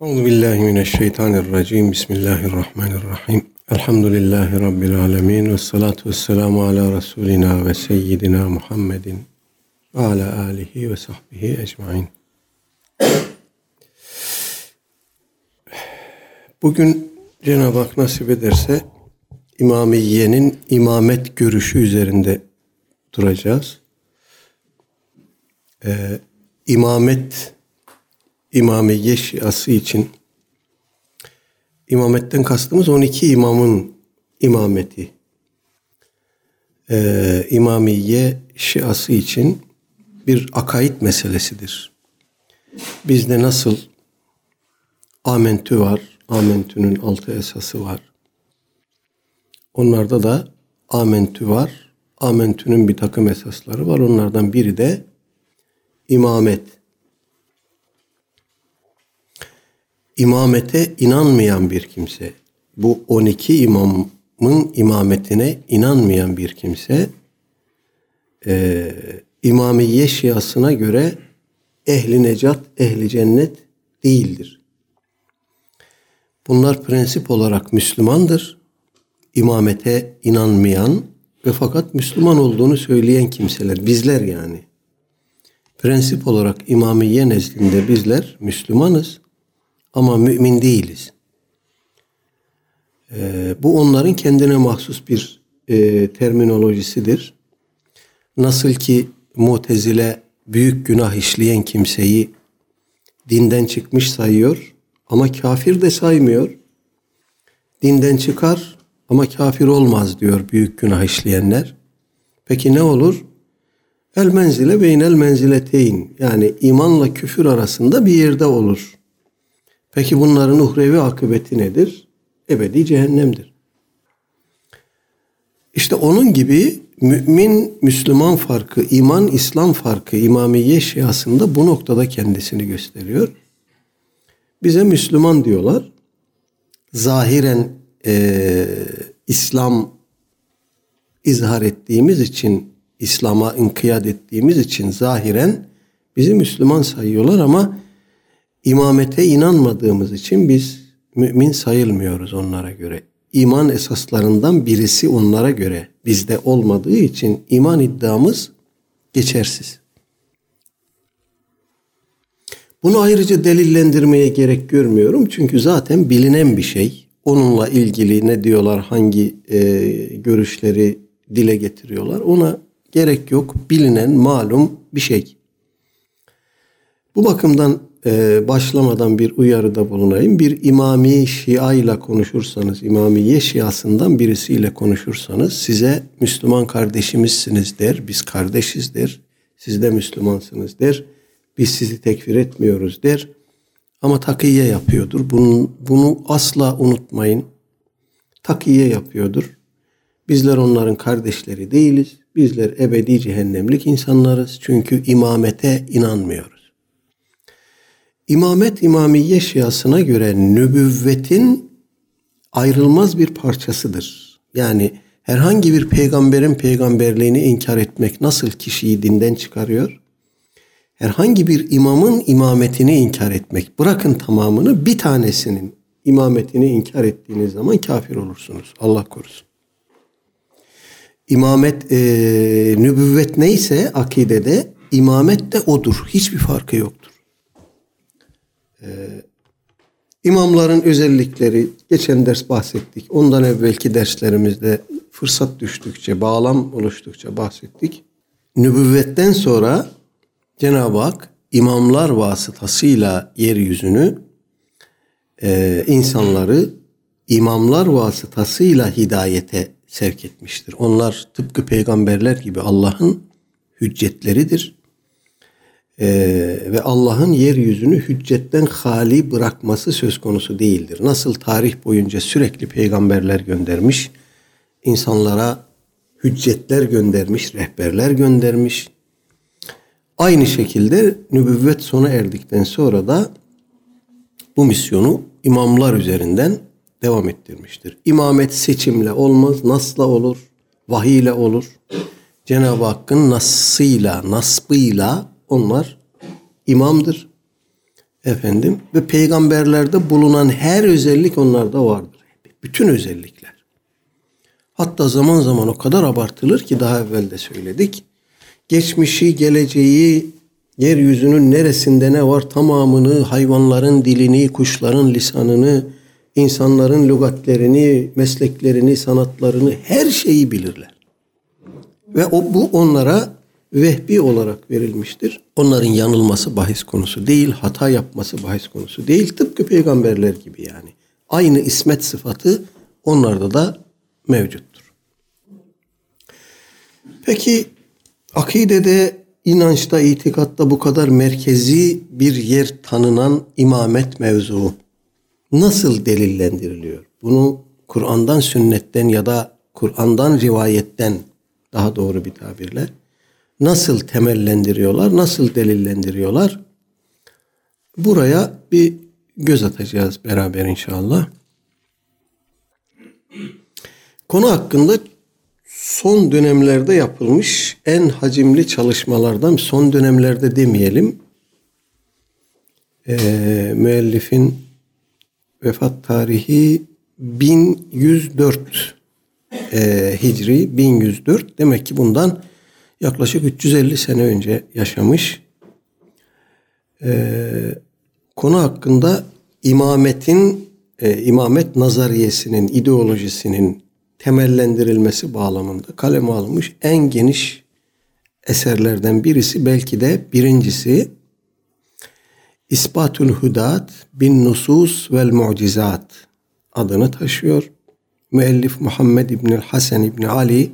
Euzu billahi mineşşeytanirracim. Bismillahirrahmanirrahim. Elhamdülillahi rabbil alamin ve salatu vesselamu ala rasulina ve seyyidina Muhammedin ve ala alihi ve sahbihi ecmaîn. Bugün Cenab-ı Hak nasip ederse İmamiye'nin imamet görüşü üzerinde duracağız. Ee, imamet İmamiye Şiası için imametten kastımız 12 imamın imameti. Ee, İmamiye Şiası için bir akaid meselesidir. Bizde nasıl amentü var, amentünün altı esası var. Onlarda da amentü var, amentünün bir takım esasları var. Onlardan biri de imamet. İmamete inanmayan bir kimse, bu 12 imamın imametine inanmayan bir kimse, e, İmamiye şiasına göre ehli necat, ehli cennet değildir. Bunlar prensip olarak Müslümandır. İmamete inanmayan ve fakat Müslüman olduğunu söyleyen kimseler, bizler yani. Prensip olarak İmamiye nezdinde bizler Müslümanız ama mümin değiliz. Ee, bu onların kendine mahsus bir e, terminolojisidir. Nasıl ki Mutezile büyük günah işleyen kimseyi dinden çıkmış sayıyor ama kafir de saymıyor. Dinden çıkar ama kafir olmaz diyor büyük günah işleyenler. Peki ne olur? El menzile beynel menzileteyn yani imanla küfür arasında bir yerde olur. Peki bunların uhrevi akıbeti nedir? Ebedi cehennemdir. İşte onun gibi mümin Müslüman farkı, iman İslam farkı İmamiye şiasında bu noktada kendisini gösteriyor. Bize Müslüman diyorlar. Zahiren e, İslam izhar ettiğimiz için, İslam'a inkiyat ettiğimiz için zahiren bizi Müslüman sayıyorlar ama İmamete inanmadığımız için biz mümin sayılmıyoruz onlara göre. İman esaslarından birisi onlara göre bizde olmadığı için iman iddiamız geçersiz. Bunu ayrıca delillendirmeye gerek görmüyorum çünkü zaten bilinen bir şey. Onunla ilgili ne diyorlar, hangi e, görüşleri dile getiriyorlar ona gerek yok. Bilinen, malum bir şey. Bu bakımdan e, başlamadan bir uyarıda bulunayım. Bir imami şia ile konuşursanız, imamiye şiasından birisiyle konuşursanız size Müslüman kardeşimizsiniz der, biz kardeşiz der, siz de Müslümansınız der, biz sizi tekfir etmiyoruz der. Ama takiye yapıyordur. Bunu, bunu asla unutmayın. Takiye yapıyordur. Bizler onların kardeşleri değiliz. Bizler ebedi cehennemlik insanlarız. Çünkü imamete inanmıyor. İmamet İmamiye şiasına göre nübüvvetin ayrılmaz bir parçasıdır. Yani herhangi bir peygamberin peygamberliğini inkar etmek nasıl kişiyi dinden çıkarıyor? Herhangi bir imamın imametini inkar etmek, bırakın tamamını bir tanesinin imametini inkar ettiğiniz zaman kafir olursunuz. Allah korusun. İmamet, e, nübüvvet neyse akidede imamet de odur. Hiçbir farkı yoktur. Ee, imamların özellikleri geçen ders bahsettik. Ondan evvelki derslerimizde fırsat düştükçe, bağlam oluştukça bahsettik. Nübüvvetten sonra Cenab-ı Hak imamlar vasıtasıyla yeryüzünü e, insanları imamlar vasıtasıyla hidayete sevk etmiştir. Onlar tıpkı peygamberler gibi Allah'ın hüccetleridir e, ve Allah'ın yeryüzünü hüccetten hali bırakması söz konusu değildir. Nasıl tarih boyunca sürekli peygamberler göndermiş, insanlara hüccetler göndermiş, rehberler göndermiş. Aynı şekilde nübüvvet sona erdikten sonra da bu misyonu imamlar üzerinden devam ettirmiştir. İmamet seçimle olmaz, nasla olur, vahiy ile olur. Cenab-ı Hakk'ın nasıyla, nasbıyla onlar imamdır. Efendim ve peygamberlerde bulunan her özellik onlarda vardır. Bütün özellikler. Hatta zaman zaman o kadar abartılır ki daha evvel de söyledik. Geçmişi, geleceği, yeryüzünün neresinde ne var tamamını, hayvanların dilini, kuşların lisanını, insanların lügatlerini, mesleklerini, sanatlarını her şeyi bilirler. Ve o bu onlara vehbi olarak verilmiştir. Onların yanılması bahis konusu değil, hata yapması bahis konusu değil. Tıpkı peygamberler gibi yani. Aynı ismet sıfatı onlarda da mevcuttur. Peki akidede, inançta, itikatta bu kadar merkezi bir yer tanınan imamet mevzuu nasıl delillendiriliyor? Bunu Kur'an'dan, sünnetten ya da Kur'an'dan, rivayetten daha doğru bir tabirle nasıl temellendiriyorlar, nasıl delillendiriyorlar? Buraya bir göz atacağız beraber inşallah. Konu hakkında son dönemlerde yapılmış en hacimli çalışmalardan son dönemlerde demeyelim. E, müellifin vefat tarihi 1104 e, Hicri 1104 demek ki bundan yaklaşık 350 sene önce yaşamış. E, konu hakkında imametin e, imamet nazariyesinin ideolojisinin temellendirilmesi bağlamında kaleme almış en geniş eserlerden birisi belki de birincisi İspatul Hudat bin Nusus vel Mucizat adını taşıyor. Müellif Muhammed İbnül Hasan İbni Ali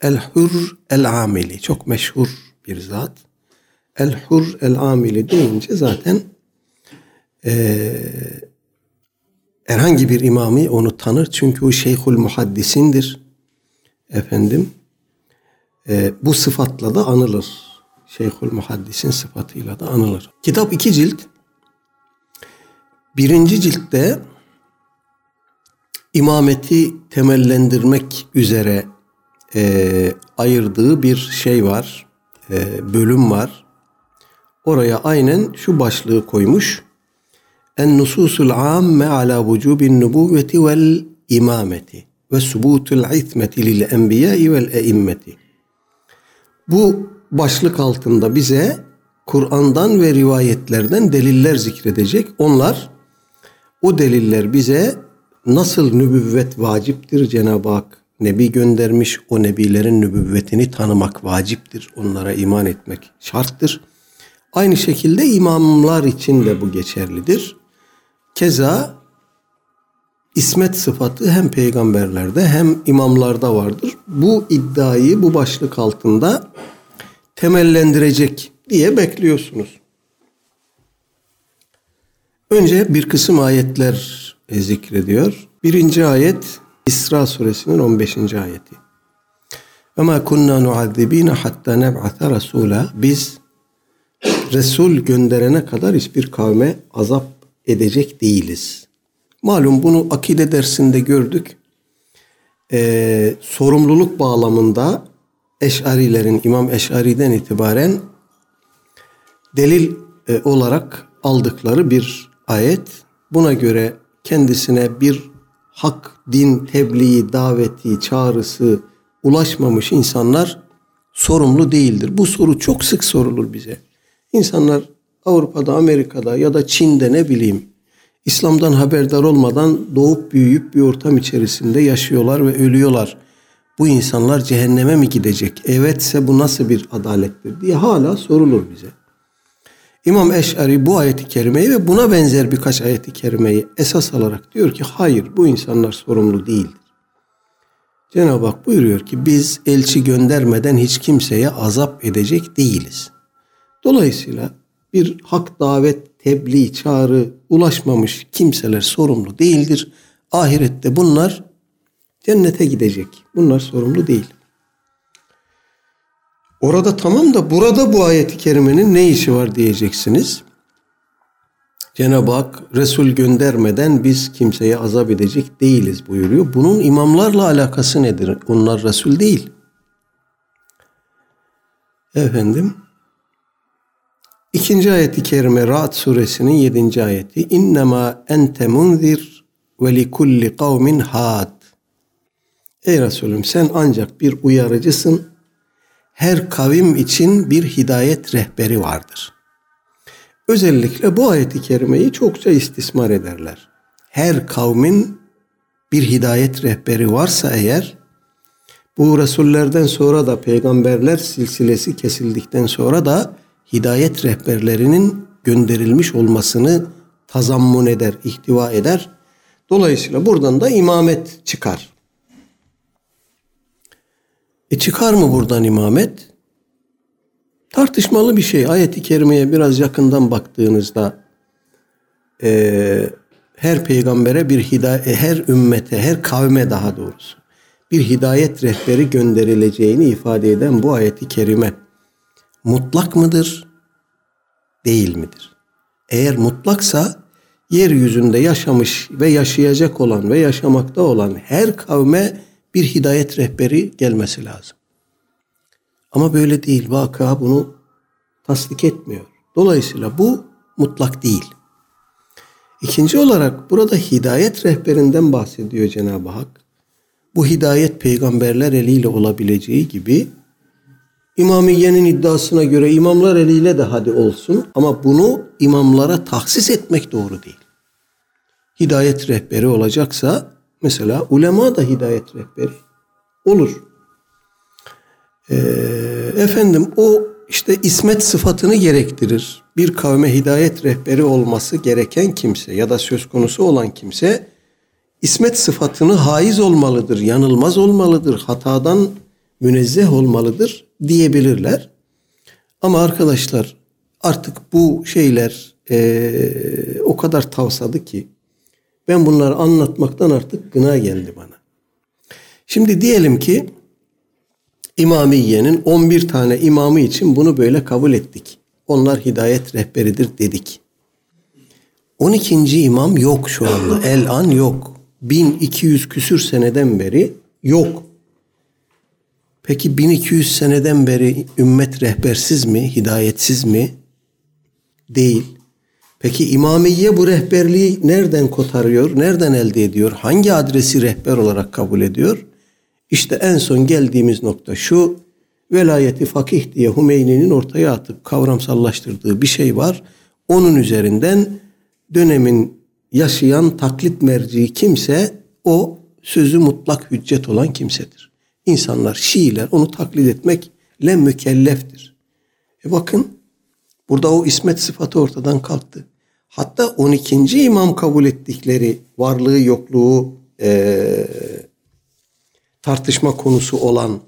El-Hur El-Amili çok meşhur bir zat. El-Hur El-Amili deyince zaten e, herhangi bir imamı onu tanır. Çünkü o Şeyhül Muhaddisindir. Efendim e, bu sıfatla da anılır. Şeyhül Muhaddisin sıfatıyla da anılır. Kitap iki cilt. Birinci ciltte imameti temellendirmek üzere e, ayırdığı bir şey var. E, bölüm var. Oraya aynen şu başlığı koymuş. En nususul amme ala vücubin nubuvveti vel imameti ve subutul ismeti lil enbiyai vel eimmeti. Bu başlık altında bize Kur'an'dan ve rivayetlerden deliller zikredecek. Onlar o deliller bize nasıl nübüvvet vaciptir Cenab-ı Hak nebi göndermiş o nebilerin nübüvvetini tanımak vaciptir. Onlara iman etmek şarttır. Aynı şekilde imamlar için de bu geçerlidir. Keza ismet sıfatı hem peygamberlerde hem imamlarda vardır. Bu iddiayı bu başlık altında temellendirecek diye bekliyorsunuz. Önce bir kısım ayetler zikrediyor. Birinci ayet İsra suresinin 15. ayeti. Ama kunna nuazzibina hatta neb'ata rasula. Biz Resul gönderene kadar hiçbir kavme azap edecek değiliz. Malum bunu akide dersinde gördük. Ee, sorumluluk bağlamında Eş'arilerin İmam Eş'ari'den itibaren delil e, olarak aldıkları bir ayet. Buna göre kendisine bir hak, din, tebliği, daveti, çağrısı ulaşmamış insanlar sorumlu değildir. Bu soru çok sık sorulur bize. İnsanlar Avrupa'da, Amerika'da ya da Çin'de ne bileyim İslam'dan haberdar olmadan doğup büyüyüp bir ortam içerisinde yaşıyorlar ve ölüyorlar. Bu insanlar cehenneme mi gidecek? Evetse bu nasıl bir adalettir diye hala sorulur bize. İmam Eş'ari bu ayeti kerimeyi ve buna benzer birkaç ayeti kerimeyi esas alarak diyor ki hayır bu insanlar sorumlu değildir. Cenab-ı Hak buyuruyor ki biz elçi göndermeden hiç kimseye azap edecek değiliz. Dolayısıyla bir hak davet, tebliğ, çağrı ulaşmamış kimseler sorumlu değildir. Ahirette bunlar cennete gidecek. Bunlar sorumlu değil. Orada tamam da burada bu ayeti kerimenin ne işi var diyeceksiniz. Cenab-ı Hak Resul göndermeden biz kimseye azap edecek değiliz buyuruyor. Bunun imamlarla alakası nedir? Onlar Resul değil. Efendim. İkinci ayeti kerime Ra'd suresinin yedinci ayeti. İnnemâ ente munzir ve li kavmin had. Ey Resulüm sen ancak bir uyarıcısın. Her kavim için bir hidayet rehberi vardır. Özellikle bu ayeti kerimeyi çokça istismar ederler. Her kavmin bir hidayet rehberi varsa eğer bu Resullerden sonra da peygamberler silsilesi kesildikten sonra da hidayet rehberlerinin gönderilmiş olmasını tazammun eder, ihtiva eder. Dolayısıyla buradan da imamet çıkar. E çıkar mı buradan imamet? Tartışmalı bir şey. Ayet-i kerimeye biraz yakından baktığınızda e, her peygambere bir hidayet, her ümmete, her kavme daha doğrusu bir hidayet rehberi gönderileceğini ifade eden bu ayeti kerime mutlak mıdır? Değil midir? Eğer mutlaksa yeryüzünde yaşamış ve yaşayacak olan ve yaşamakta olan her kavme bir hidayet rehberi gelmesi lazım. Ama böyle değil. Vaka bunu tasdik etmiyor. Dolayısıyla bu mutlak değil. İkinci olarak burada hidayet rehberinden bahsediyor Cenab-ı Hak. Bu hidayet peygamberler eliyle olabileceği gibi İmamiye'nin iddiasına göre imamlar eliyle de hadi olsun ama bunu imamlara tahsis etmek doğru değil. Hidayet rehberi olacaksa mesela ulema da hidayet rehberi olur. Ee, efendim o işte ismet sıfatını gerektirir. Bir kavme hidayet rehberi olması gereken kimse ya da söz konusu olan kimse ismet sıfatını haiz olmalıdır, yanılmaz olmalıdır, hatadan münezzeh olmalıdır diyebilirler. Ama arkadaşlar artık bu şeyler e, o kadar tavsadı ki ben bunları anlatmaktan artık gına geldi bana. Şimdi diyelim ki İmamiye'nin 11 tane imamı için bunu böyle kabul ettik. Onlar hidayet rehberidir dedik. 12. imam yok şu anda. El an yok. 1200 küsür seneden beri yok. Peki 1200 seneden beri ümmet rehbersiz mi, hidayetsiz mi? Değil. Peki İmamiye bu rehberliği nereden kotarıyor, nereden elde ediyor, hangi adresi rehber olarak kabul ediyor? İşte en son geldiğimiz nokta şu, velayeti fakih diye Hümeyni'nin ortaya atıp kavramsallaştırdığı bir şey var. Onun üzerinden dönemin yaşayan taklit merci kimse o sözü mutlak hüccet olan kimsedir. İnsanlar, Şiiler onu taklit etmekle mükelleftir. E bakın burada o ismet sıfatı ortadan kalktı. Hatta 12. imam kabul ettikleri varlığı yokluğu e, tartışma konusu olan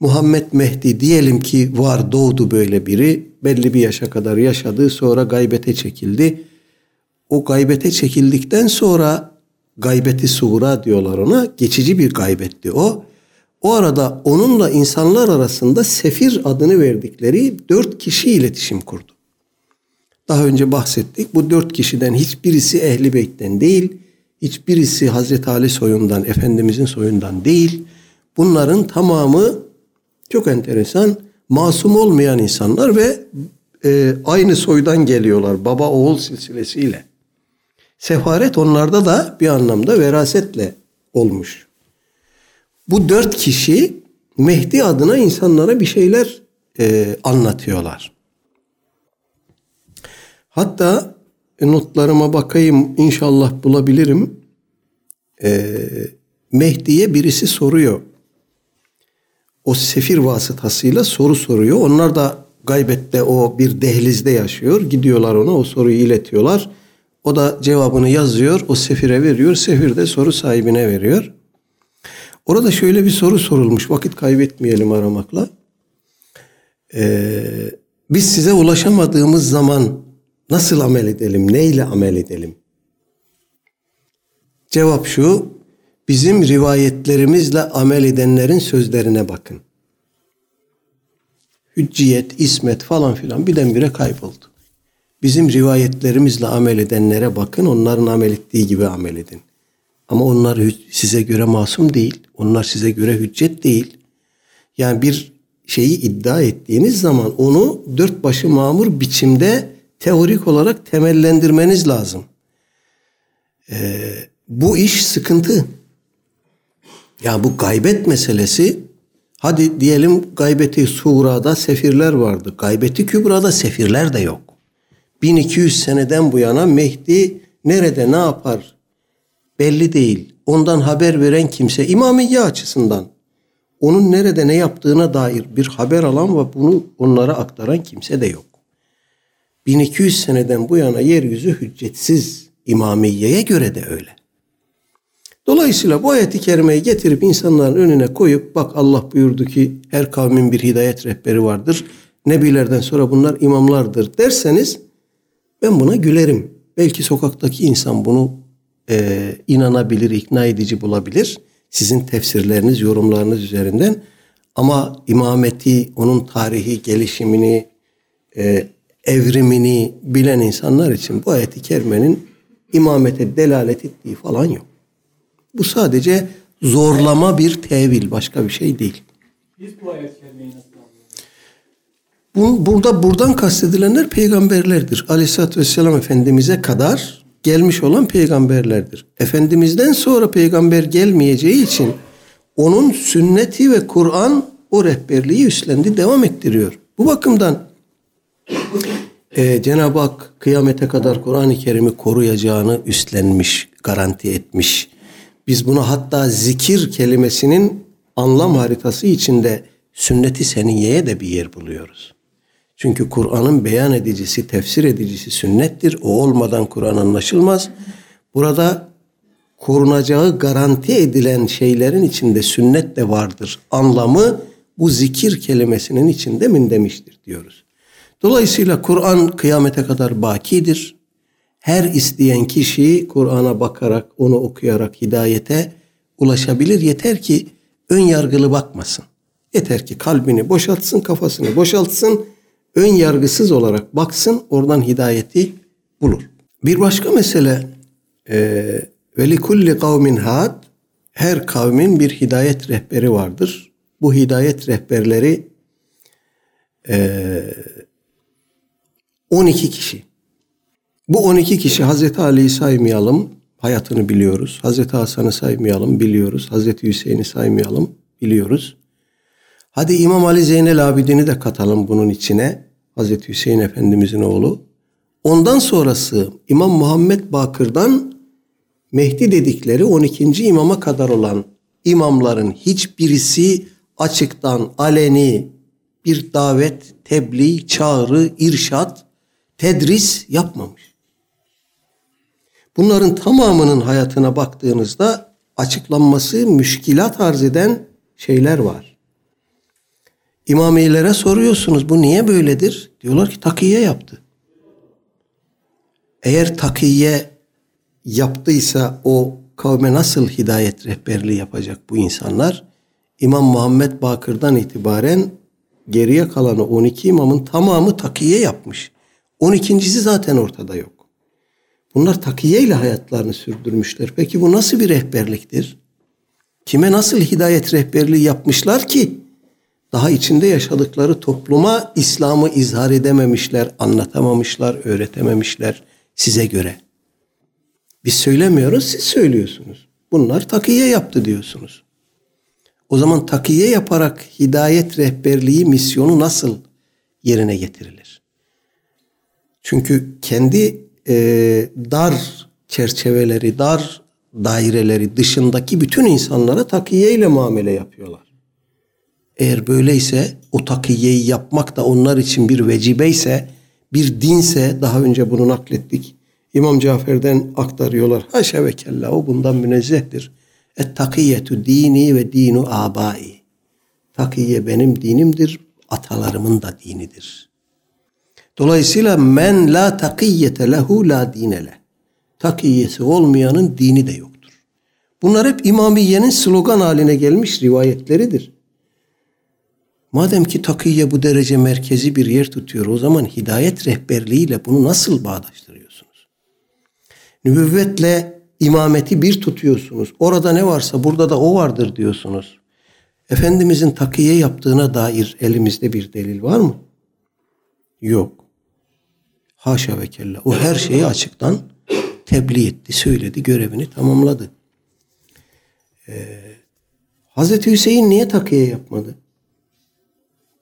Muhammed Mehdi diyelim ki var doğdu böyle biri belli bir yaşa kadar yaşadı sonra gaybete çekildi. O gaybete çekildikten sonra gaybeti suğra diyorlar ona geçici bir gaybetti o. O arada onunla insanlar arasında Sefir adını verdikleri dört kişi iletişim kurdu. Daha önce bahsettik. Bu dört kişiden hiçbirisi Ehli Beyt'ten değil, hiçbirisi Hazreti Ali soyundan, Efendimizin soyundan değil. Bunların tamamı çok enteresan, masum olmayan insanlar ve e, aynı soydan geliyorlar baba oğul silsilesiyle. Sefaret onlarda da bir anlamda verasetle olmuş. Bu dört kişi Mehdi adına insanlara bir şeyler e, anlatıyorlar. Hatta notlarıma bakayım inşallah bulabilirim. E, Mehdi'ye birisi soruyor. O sefir vasıtasıyla soru soruyor. Onlar da gaybette o bir dehlizde yaşıyor. Gidiyorlar ona o soruyu iletiyorlar. O da cevabını yazıyor. O sefire veriyor. Sefir de soru sahibine veriyor. Orada şöyle bir soru sorulmuş. Vakit kaybetmeyelim aramakla. Ee, biz size ulaşamadığımız zaman nasıl amel edelim? Neyle amel edelim? Cevap şu. Bizim rivayetlerimizle amel edenlerin sözlerine bakın. Hücciyet, ismet falan filan birdenbire kayboldu. Bizim rivayetlerimizle amel edenlere bakın, onların amel ettiği gibi amel edin. Ama onlar size göre masum değil. Onlar size göre hüccet değil. Yani bir şeyi iddia ettiğiniz zaman onu dört başı mamur biçimde teorik olarak temellendirmeniz lazım. Ee, bu iş sıkıntı. Ya bu gaybet meselesi hadi diyelim gaybeti surada sefirler vardı. Gaybeti kübrada sefirler de yok. 1200 seneden bu yana Mehdi nerede ne yapar belli değil. Ondan haber veren kimse İmamiye açısından onun nerede ne yaptığına dair bir haber alan ve bunu onlara aktaran kimse de yok. 1200 seneden bu yana yeryüzü hüccetsiz İmamiye'ye göre de öyle. Dolayısıyla bu ayeti kerimeyi getirip insanların önüne koyup bak Allah buyurdu ki her kavmin bir hidayet rehberi vardır. Nebilerden sonra bunlar imamlardır derseniz ben buna gülerim. Belki sokaktaki insan bunu e, inanabilir, ikna edici bulabilir. Sizin tefsirleriniz, yorumlarınız üzerinden. Ama imameti, onun tarihi gelişimini, e, evrimini bilen insanlar için bu ayeti kerimenin imamete delalet ettiği falan yok. Bu sadece zorlama bir tevil, başka bir şey değil. Biz bu ayet kerimeyi nasıl bu, burada buradan kastedilenler peygamberlerdir. Aleyhisselatü Vesselam Efendimiz'e kadar gelmiş olan peygamberlerdir. Efendimiz'den sonra peygamber gelmeyeceği için onun sünneti ve Kur'an o rehberliği üstlendi, devam ettiriyor. Bu bakımdan e, Cenab-ı Hak kıyamete kadar Kur'an-ı Kerim'i koruyacağını üstlenmiş, garanti etmiş. Biz bunu hatta zikir kelimesinin anlam haritası içinde sünnet-i seniyeye de bir yer buluyoruz. Çünkü Kur'an'ın beyan edicisi, tefsir edicisi sünnettir. O olmadan Kur'an anlaşılmaz. Burada korunacağı garanti edilen şeylerin içinde sünnet de vardır. Anlamı bu zikir kelimesinin içinde min demiştir diyoruz. Dolayısıyla Kur'an kıyamete kadar bakidir. Her isteyen kişi Kur'an'a bakarak, onu okuyarak hidayete ulaşabilir. Yeter ki ön yargılı bakmasın. Yeter ki kalbini boşaltsın, kafasını boşaltsın ön yargısız olarak baksın oradan hidayeti bulur. Bir başka mesele e, ve likulli kavmin had her kavmin bir hidayet rehberi vardır. Bu hidayet rehberleri e, 12 kişi. Bu 12 kişi Hazreti Ali'yi saymayalım, hayatını biliyoruz. Hazreti Hasan'ı saymayalım, biliyoruz. Hazreti Hüseyin'i saymayalım, biliyoruz. Hadi İmam Ali Zeynel Abidin'i de katalım bunun içine. Hazreti Hüseyin Efendimizin oğlu. Ondan sonrası İmam Muhammed Bakır'dan Mehdi dedikleri 12. imama kadar olan imamların hiçbirisi açıktan aleni bir davet, tebliğ, çağrı, irşat, tedris yapmamış. Bunların tamamının hayatına baktığınızda açıklanması müşkilat arz eden şeyler var. İmamilere soruyorsunuz bu niye böyledir? Diyorlar ki takiye yaptı. Eğer takiye yaptıysa o kavme nasıl hidayet rehberliği yapacak bu insanlar? İmam Muhammed Bakır'dan itibaren geriye kalanı 12 imamın tamamı takiye yapmış. 12.si zaten ortada yok. Bunlar takiye ile hayatlarını sürdürmüşler. Peki bu nasıl bir rehberliktir? Kime nasıl hidayet rehberliği yapmışlar ki daha içinde yaşadıkları topluma İslam'ı izhar edememişler, anlatamamışlar, öğretememişler size göre. Biz söylemiyoruz, siz söylüyorsunuz. Bunlar takiye yaptı diyorsunuz. O zaman takiye yaparak hidayet rehberliği misyonu nasıl yerine getirilir? Çünkü kendi e, dar çerçeveleri, dar daireleri dışındaki bütün insanlara takiye ile muamele yapıyorlar. Eğer böyleyse o takiyeyi yapmak da onlar için bir vecibeyse, bir dinse daha önce bunu naklettik. İmam Cafer'den aktarıyorlar. Haşa ve kella o bundan münezzehtir. Et takiyetu dini ve dinu abai. Takiye benim dinimdir, atalarımın da dinidir. Dolayısıyla men la takiyete lehu la dinele. Takiyesi olmayanın dini de yoktur. Bunlar hep İmamiye'nin slogan haline gelmiş rivayetleridir. Madem ki takiye bu derece merkezi bir yer tutuyor o zaman hidayet rehberliğiyle bunu nasıl bağdaştırıyorsunuz? Nübüvvetle imameti bir tutuyorsunuz. Orada ne varsa burada da o vardır diyorsunuz. Efendimizin takiye yaptığına dair elimizde bir delil var mı? Yok. Haşa ve kella. O her şeyi açıktan tebliğ etti, söyledi, görevini tamamladı. Ee, Hazreti Hüseyin niye takiye yapmadı?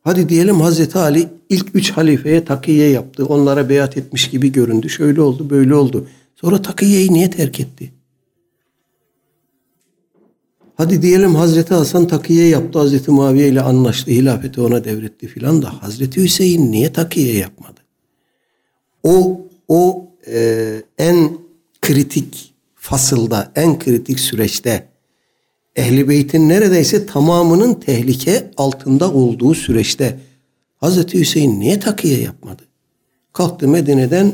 Hadi diyelim Hazreti Ali ilk üç halifeye takiye yaptı. Onlara beyat etmiş gibi göründü. Şöyle oldu, böyle oldu. Sonra takiyeyi niye terk etti? Hadi diyelim Hazreti Hasan takiye yaptı. Hazreti Muaviye ile anlaştı. Hilafeti ona devretti filan da Hazreti Hüseyin niye takiye yapmadı? O o e, en kritik fasılda, en kritik süreçte Ehli Beyt'in neredeyse tamamının tehlike altında olduğu süreçte Hazreti Hüseyin niye takiye yapmadı? Kalktı Medine'den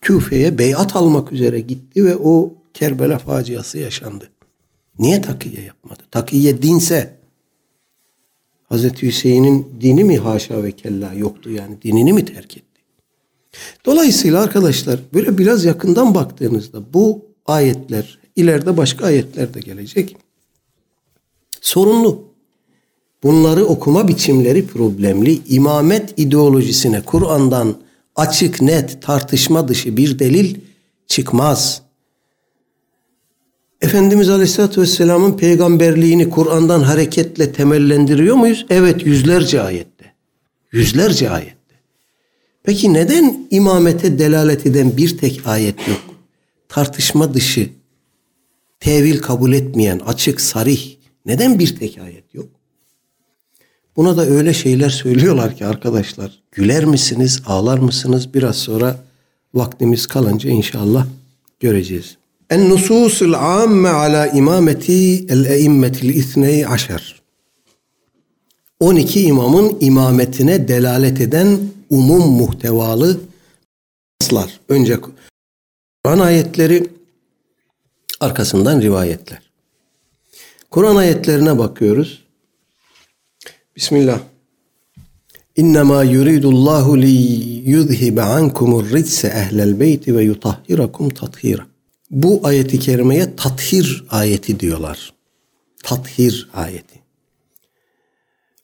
Küfe'ye beyat almak üzere gitti ve o Kerbela faciası yaşandı. Niye takiye yapmadı? Takiye dinse Hazreti Hüseyin'in dini mi haşa ve kella yoktu yani dinini mi terk etti? Dolayısıyla arkadaşlar böyle biraz yakından baktığınızda bu ayetler ileride başka ayetler de gelecek. Sorunlu. Bunları okuma biçimleri problemli. İmamet ideolojisine Kur'an'dan açık net tartışma dışı bir delil çıkmaz. Efendimiz Aleyhisselatü Vesselam'ın peygamberliğini Kur'an'dan hareketle temellendiriyor muyuz? Evet yüzlerce ayette. Yüzlerce ayette. Peki neden imamete delalet eden bir tek ayet yok? Tartışma dışı, tevil kabul etmeyen, açık, sarih. Neden bir tek ayet yok? Buna da öyle şeyler söylüyorlar ki arkadaşlar. Güler misiniz, ağlar mısınız? Biraz sonra vaktimiz kalınca inşallah göreceğiz. En nususul amme ala imameti el eimmetil ithney aşer. 12 imamın imametine delalet eden umum muhtevalı naslar. Önce Kur'an ayetleri arkasından rivayetler. Kur'an ayetlerine bakıyoruz. Bismillah. İnnemâ yuridullahu li yuzhibe ankumur ritse ehlel beyti ve yutahhirakum tathira. Bu ayeti kerimeye tathir ayeti diyorlar. Tathir ayeti.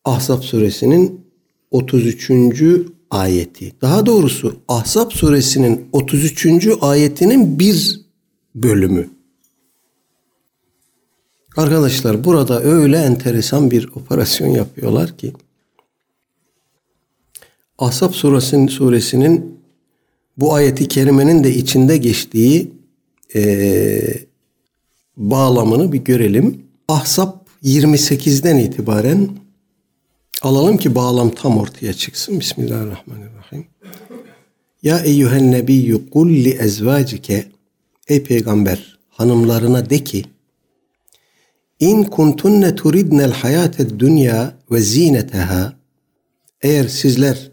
Ahzab suresinin 33. ayeti. Daha doğrusu Ahzab suresinin 33. ayetinin bir bölümü. Arkadaşlar burada öyle enteresan bir operasyon yapıyorlar ki Ahzab suresinin, suresinin bu ayeti kerimenin de içinde geçtiği e, bağlamını bir görelim. Ahzab 28'den itibaren alalım ki bağlam tam ortaya çıksın. Bismillahirrahmanirrahim. Ya eyyühen nebiyyü kul li ezvacike Ey peygamber hanımlarına de ki İn kuntunne turidnel hayated dünya ve zineteha eğer sizler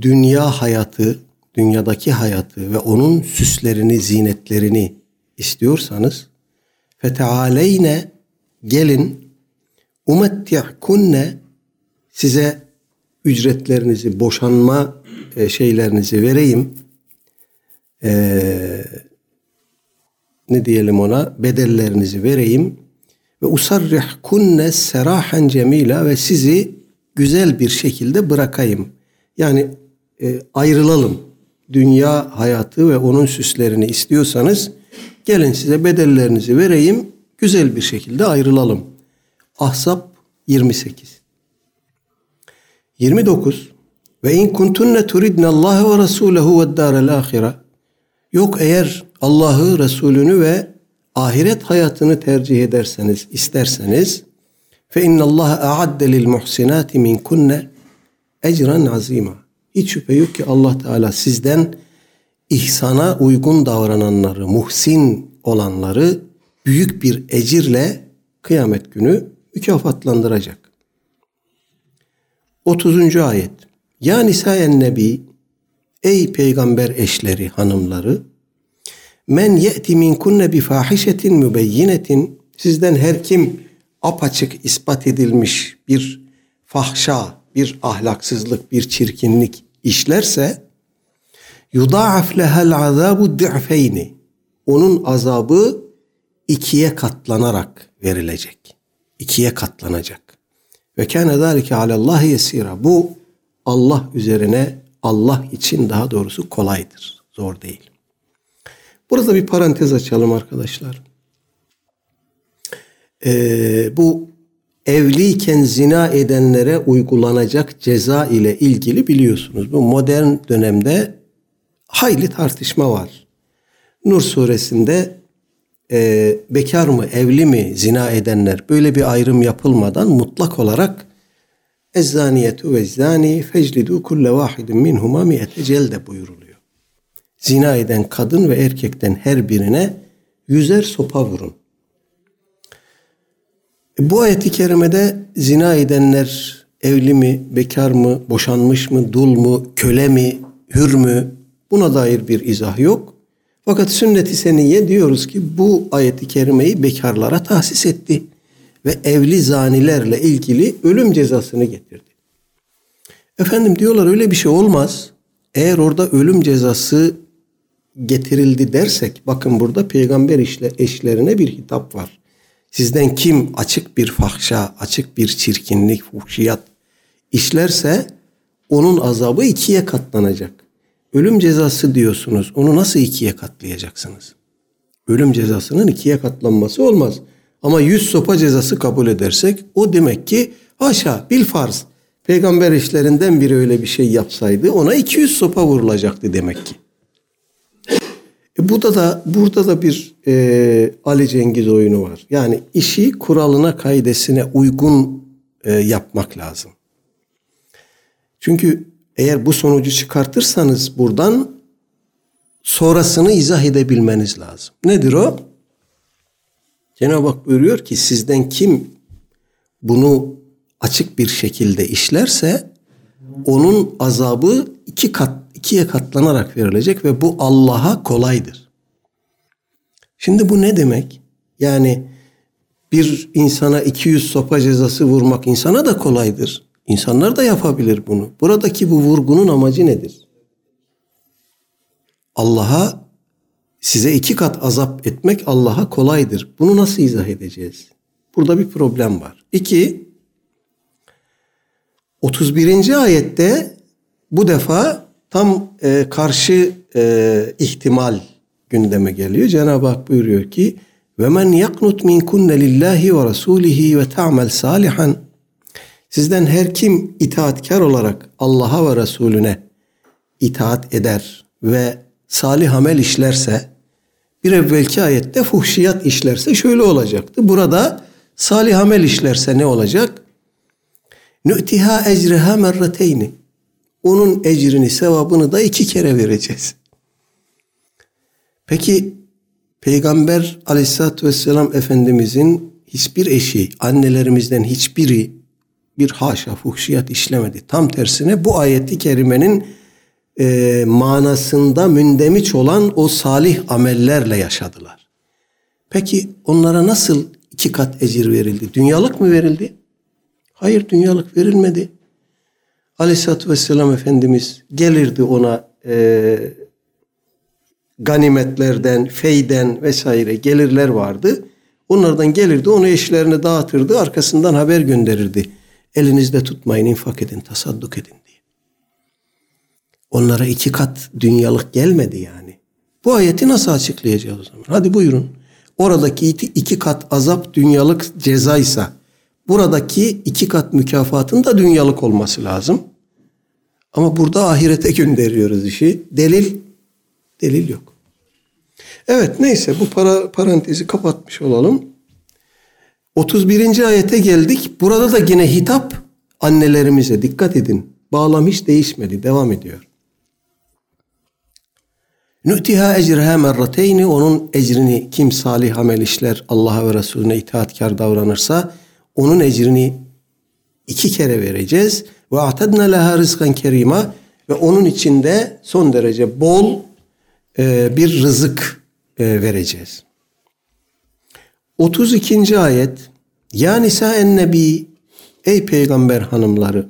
dünya hayatı, dünyadaki hayatı ve onun süslerini, zinetlerini istiyorsanız fetealeyne gelin umetti'kunne size ücretlerinizi, boşanma e, şeylerinizi vereyim. Ee, ne diyelim ona bedellerinizi vereyim ve usarrih kunne serahen cemila ve sizi güzel bir şekilde bırakayım. Yani e, ayrılalım. Dünya hayatı ve onun süslerini istiyorsanız gelin size bedellerinizi vereyim. Güzel bir şekilde ayrılalım. Ahzab 28. 29. Ve in kuntunne turidne Allah ve Resulehu ve dârel ahire. Yok eğer Allah'ı, Resulünü ve ahiret hayatını tercih ederseniz, isterseniz fe innallaha a'adde lil muhsinati min kunne ecran azima. Hiç şüphe yok ki Allah Teala sizden ihsana uygun davrananları, muhsin olanları büyük bir ecirle kıyamet günü mükafatlandıracak. 30. ayet. Ya nisayen nebi ey peygamber eşleri, hanımları Men ye'ti minkunne bi fahişetin mübeyyinetin sizden her kim apaçık ispat edilmiş bir fahşa, bir ahlaksızlık, bir çirkinlik işlerse yudaaf lehel azabu di'feyni onun azabı ikiye katlanarak verilecek. ikiye katlanacak. Ve kâne zâlike alallâhi yesîrâ. Bu Allah üzerine, Allah için daha doğrusu kolaydır. Zor değil. Burada bir parantez açalım arkadaşlar. Ee, bu evliyken zina edenlere uygulanacak ceza ile ilgili biliyorsunuz. Bu modern dönemde hayli tartışma var. Nur suresinde e, bekar mı, evli mi zina edenler böyle bir ayrım yapılmadan mutlak olarak Ezzaniyetu ve zani feclidu kulle vahidin minhuma mi'ete celde buyuruluyor. Zina eden kadın ve erkekten her birine yüzer sopa vurun. E, bu ayeti kerimede zina edenler evli mi, bekar mı, boşanmış mı, dul mu, köle mi, hür mü buna dair bir izah yok. Fakat sünnet-i seniye diyoruz ki bu ayeti kerimeyi bekarlara tahsis etti ve evli zanilerle ilgili ölüm cezasını getirdi. Efendim diyorlar öyle bir şey olmaz. Eğer orada ölüm cezası getirildi dersek bakın burada peygamber işle, eşlerine bir hitap var. Sizden kim açık bir fahşa, açık bir çirkinlik, fuhşiyat işlerse onun azabı ikiye katlanacak. Ölüm cezası diyorsunuz. Onu nasıl ikiye katlayacaksınız? Ölüm cezasının ikiye katlanması olmaz. Ama yüz sopa cezası kabul edersek o demek ki haşa bil farz. Peygamber işlerinden biri öyle bir şey yapsaydı ona 200 sopa vurulacaktı demek ki. E burada da burada da bir e, Ali Cengiz oyunu var. Yani işi kuralına kaidesine uygun e, yapmak lazım. Çünkü eğer bu sonucu çıkartırsanız buradan sonrasını izah edebilmeniz lazım. Nedir o? Cenab-ı Hak buyuruyor ki sizden kim bunu açık bir şekilde işlerse onun azabı iki kat ikiye katlanarak verilecek ve bu Allah'a kolaydır. Şimdi bu ne demek? Yani bir insana 200 sopa cezası vurmak insana da kolaydır. İnsanlar da yapabilir bunu. Buradaki bu vurgunun amacı nedir? Allah'a size iki kat azap etmek Allah'a kolaydır. Bunu nasıl izah edeceğiz? Burada bir problem var. İki, 31. ayette bu defa tam e, karşı e, ihtimal gündeme geliyor. Cenab-ı Hak buyuruyor ki ve men yaknut min kunne lillahi ve rasulihi ve ta'mel salihan Sizden her kim itaatkar olarak Allah'a ve Resulüne itaat eder ve salih amel işlerse bir evvelki ayette fuhşiyat işlerse şöyle olacaktı. Burada salih amel işlerse ne olacak? Nü'tiha ecriha merreteyni. Onun ecrini, sevabını da iki kere vereceğiz. Peki Peygamber aleyhissalatü vesselam Efendimizin hiçbir eşi, annelerimizden hiçbiri bir haşa fuhşiyat işlemedi. Tam tersine bu ayeti kerimenin e, manasında mündemiç olan o salih amellerle yaşadılar. Peki onlara nasıl iki kat ecir verildi? Dünyalık mı verildi? Hayır dünyalık verilmedi. Aleyhisselatü Vesselam Efendimiz gelirdi ona e, ganimetlerden, feyden vesaire gelirler vardı. Onlardan gelirdi onu eşlerine dağıtırdı arkasından haber gönderirdi. Elinizde tutmayın, infak edin, tasadduk edin diye. Onlara iki kat dünyalık gelmedi yani. Bu ayeti nasıl açıklayacağız o zaman? Hadi buyurun. Oradaki iki kat azap dünyalık cezaysa buradaki iki kat mükafatın da dünyalık olması lazım. Ama burada ahirete gönderiyoruz işi. Delil, delil yok. Evet neyse bu para, parantezi kapatmış olalım. 31. ayete geldik. Burada da yine hitap annelerimize dikkat edin. Bağlam hiç değişmedi. Devam ediyor. Nü'tiha ecrha merrateyni onun ecrini kim salih amel işler Allah'a ve Resulüne itaatkar davranırsa onun ecrini iki kere vereceğiz. Ve atadna leha rızkan kerima ve onun içinde son derece bol e, bir rızık e, vereceğiz. 32. ayet Ya nisa en nebi Ey peygamber hanımları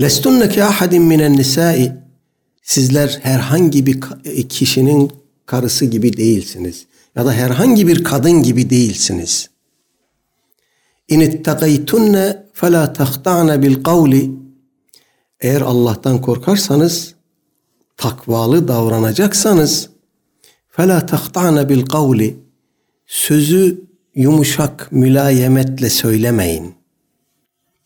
Lestunne ki ahadin minen nisai Sizler herhangi bir kişinin karısı gibi değilsiniz. Ya da herhangi bir kadın gibi değilsiniz. İn ittegaytunne fela tahta'ne bil kavli eğer Allah'tan korkarsanız takvalı davranacaksanız fela tahta'ne bil kavli sözü yumuşak mülayemetle söylemeyin.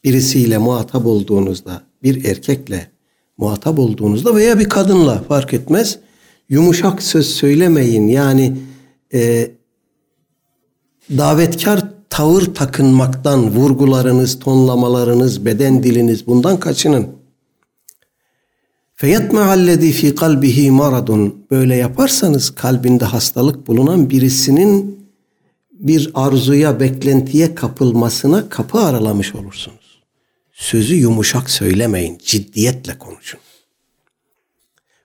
Birisiyle muhatap olduğunuzda, bir erkekle muhatap olduğunuzda veya bir kadınla fark etmez. Yumuşak söz söylemeyin. Yani e, davetkar tavır takınmaktan vurgularınız, tonlamalarınız, beden diliniz bundan kaçının. Feyatma allezi fi kalbihi maradun böyle yaparsanız kalbinde hastalık bulunan birisinin bir arzuya, beklentiye kapılmasına kapı aralamış olursunuz. Sözü yumuşak söylemeyin, ciddiyetle konuşun.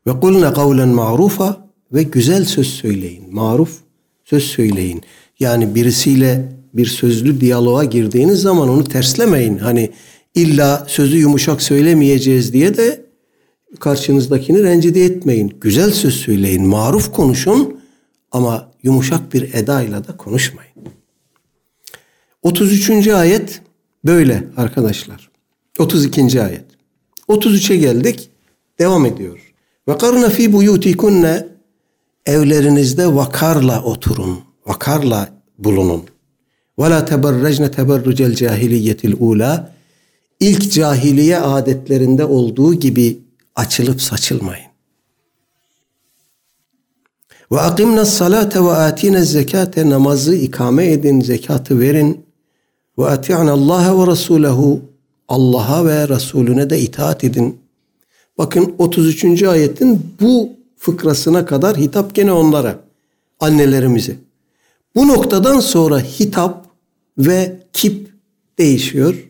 Ve kulne kavlen ma'rufa ve güzel söz söyleyin. Maruf söz söyleyin. Yani birisiyle bir sözlü diyaloğa girdiğiniz zaman onu terslemeyin. Hani illa sözü yumuşak söylemeyeceğiz diye de karşınızdakini rencide etmeyin. Güzel söz söyleyin, maruf konuşun ama yumuşak bir edayla da konuşmayın. 33. ayet böyle arkadaşlar. 32. ayet. 33'e geldik. Devam ediyor. Ve karna fi buyutikunne evlerinizde vakarla oturun. Vakarla bulunun. Ve la teberrecne teberrucel cahiliyetil ula. İlk cahiliye adetlerinde olduğu gibi açılıp saçılmayın. Ve akimna salate ve atina zekate namazı ikame edin, zekatı verin. Ve ati'na Allah ve Resulehu Allah'a ve Resulüne de itaat edin. Bakın 33. ayetin bu fıkrasına kadar hitap gene onlara, annelerimize. Bu noktadan sonra hitap ve kip değişiyor.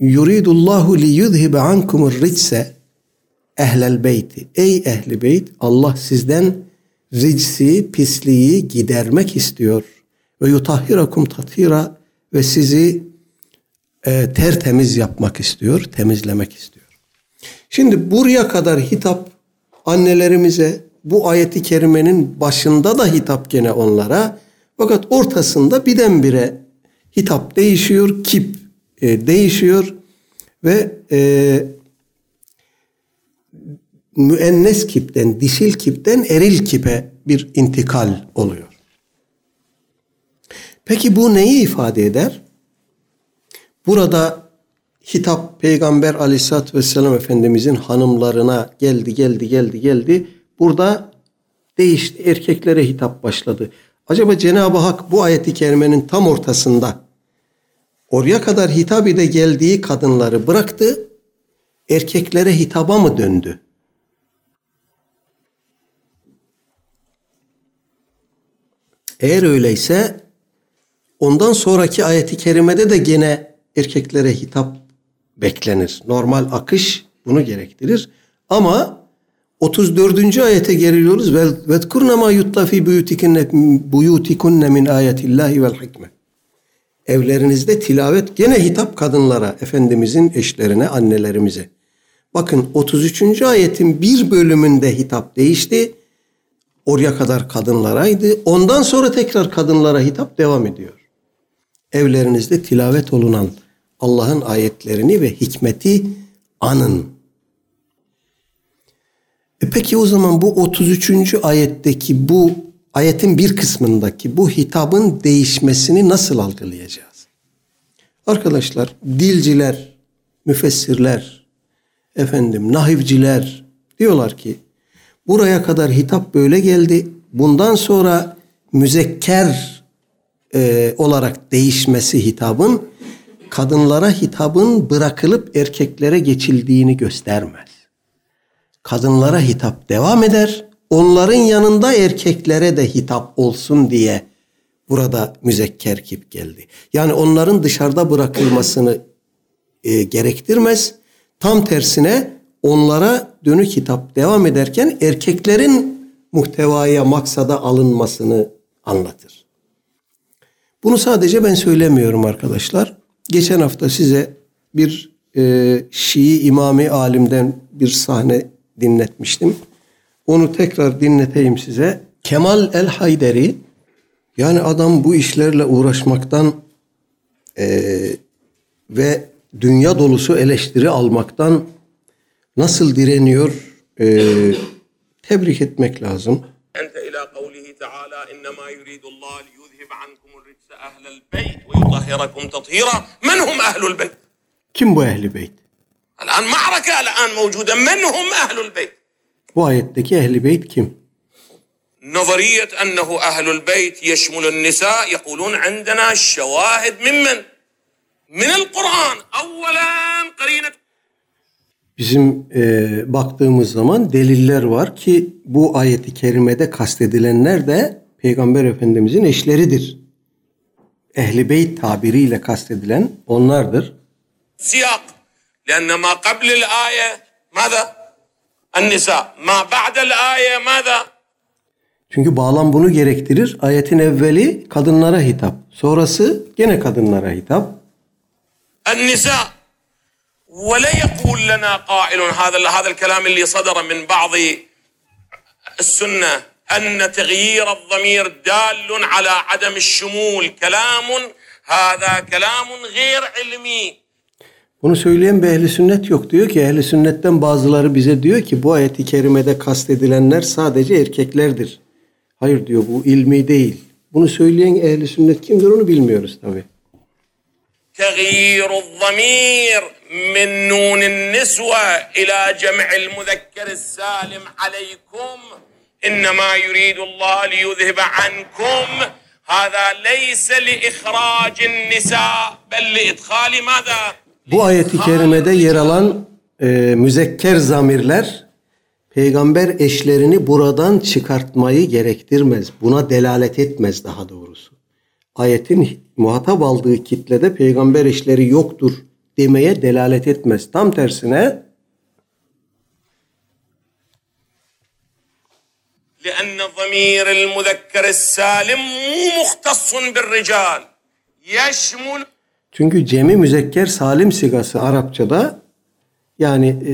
Yuridullahu li yuzhibe ankumur ritse ehlel beyti. Ey ehli beyt Allah sizden ricsi, pisliği gidermek istiyor. Ve yutahhirakum tathira ve sizi e, tertemiz yapmak istiyor, temizlemek istiyor. Şimdi buraya kadar hitap annelerimize, bu ayeti kerimenin başında da hitap gene onlara. Fakat ortasında birdenbire hitap değişiyor, kip e, değişiyor ve e, müennes kipten, dişil kipten eril kipe bir intikal oluyor. Peki bu neyi ifade eder? Burada hitap Peygamber aleyhissalatü vesselam Efendimizin hanımlarına geldi, geldi, geldi, geldi. Burada değişti, erkeklere hitap başladı. Acaba Cenab-ı Hak bu ayeti kerimenin tam ortasında oraya kadar hitap ede geldiği kadınları bıraktı, erkeklere hitaba mı döndü? Eğer öyleyse ondan sonraki ayeti kerimede de gene erkeklere hitap beklenir. Normal akış bunu gerektirir. Ama 34. ayete geliyoruz. Ve vezkurna ma yutla fi buyutikunne buyutikunne min ayetillahi vel hikme. Evlerinizde tilavet gene hitap kadınlara, efendimizin eşlerine, annelerimize. Bakın 33. ayetin bir bölümünde hitap değişti. Oraya kadar kadınlaraydı. Ondan sonra tekrar kadınlara hitap devam ediyor. Evlerinizde tilavet olunan Allah'ın ayetlerini ve hikmeti anın. E peki o zaman bu 33. ayetteki bu ayetin bir kısmındaki bu hitabın değişmesini nasıl algılayacağız? Arkadaşlar dilciler, müfessirler, efendim nahivciler diyorlar ki buraya kadar hitap böyle geldi. Bundan sonra müzekker e, olarak değişmesi hitabın kadınlara hitabın bırakılıp erkeklere geçildiğini göstermez. Kadınlara hitap devam eder. Onların yanında erkeklere de hitap olsun diye burada müzekker kip geldi. Yani onların dışarıda bırakılmasını e, gerektirmez. Tam tersine onlara dönük hitap devam ederken erkeklerin muhtevaya, maksada alınmasını anlatır. Bunu sadece ben söylemiyorum arkadaşlar. Geçen hafta size bir e, Şii imami alimden bir sahne dinletmiştim. Onu tekrar dinleteyim size. Kemal el Hayderi yani adam bu işlerle uğraşmaktan Ee, ve dünya dolusu eleştiri almaktan nasıl direniyor e, tebrik etmek lazım. أنت إلى قوله تعالى إنما يريد الله ليذهب عنكم الرجس أهل البيت ويطهركم تطهيرا من هم أهل البيت Kim bu ehli beyt? الآن معركة الآن موجودة من هم أهل البيت Bu ayetteki ehli beyt kim? نظرية أنه أهل البيت يشمل النساء يقولون عندنا شواهد ممن من القرآن أولا قرينة Bizim e, baktığımız zaman deliller var ki bu ayeti kerimede kastedilenler de Peygamber Efendimizin eşleridir. Ehli beyt tabiriyle kastedilen onlardır. سياق لأن ما قبل الآية ماذا النساء ما بعد الآية ماذا Çünkü bağlam bunu gerektirir. Ayetin evveli kadınlara hitap. Sonrası gene kadınlara hitap. النساء ولا يقول لنا قائل هذا هذا الكلام اللي صدر من بعض السنة أن تغيير الضمير دال على عدم الشمول كلام هذا كلام غير علمي Bunu söyleyen bir ehli sünnet yok. Diyor ki ehli sünnetten bazıları bize diyor ki bu ayeti kerimede kastedilenler sadece erkeklerdir. Hayır diyor bu ilmi değil. Bunu söyleyen ehli sünnet kimdir onu bilmiyoruz tabi. تغيير الضمير من نون النسوة إلى جمع المذكر السالم عليكم إنما يريد الله ليذهب عنكم هذا ليس لإخراج النساء بل لإدخال ماذا؟ Bu ayeti kerimede yer alan e, müzekker zamirler peygamber eşlerini buradan çıkartmayı gerektirmez. Buna delalet etmez daha doğrusu. Ayetin muhatap aldığı kitlede peygamber eşleri yoktur demeye delalet etmez. Tam tersine لأن ضمير المذكر السالم مو مختص بالرجال يشمل çünkü cemi müzekker salim sigası Arapçada yani e,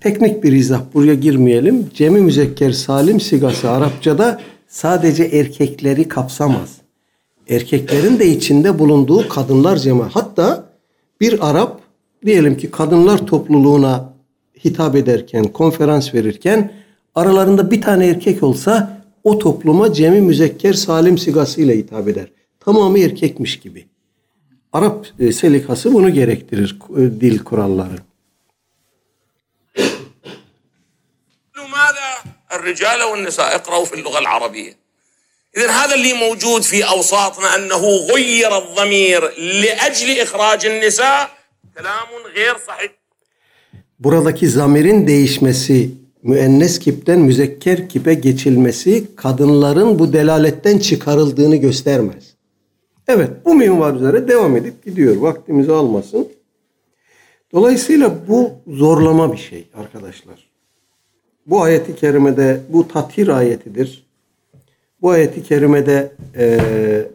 teknik bir izah buraya girmeyelim. Cemi müzekker salim sigası Arapçada sadece erkekleri kapsamaz. Erkeklerin de içinde bulunduğu kadınlar cema. Hatta bir Arap diyelim ki kadınlar topluluğuna hitap ederken, konferans verirken aralarında bir tane erkek olsa o topluma cemi müzekker salim sigasıyla hitap eder. Tamamı erkekmiş gibi. Arap e, selikası bunu gerektirir e, dil kuralları. ماذا؟ الرجال والنساء اقرأوا في اللغة العربية إذا هذا اللي موجود في أوساطنا أنه غير الضمير لأجل إخراج النساء كلام غير صحيح Buradaki zamirin değişmesi, müennes kipten müzekker kipe geçilmesi kadınların bu delaletten çıkarıldığını göstermez. Evet bu minval üzere devam edip gidiyor. Vaktimizi almasın. Dolayısıyla bu zorlama bir şey arkadaşlar. Bu ayeti kerimede bu tathir ayetidir. Bu ayeti kerimede eee,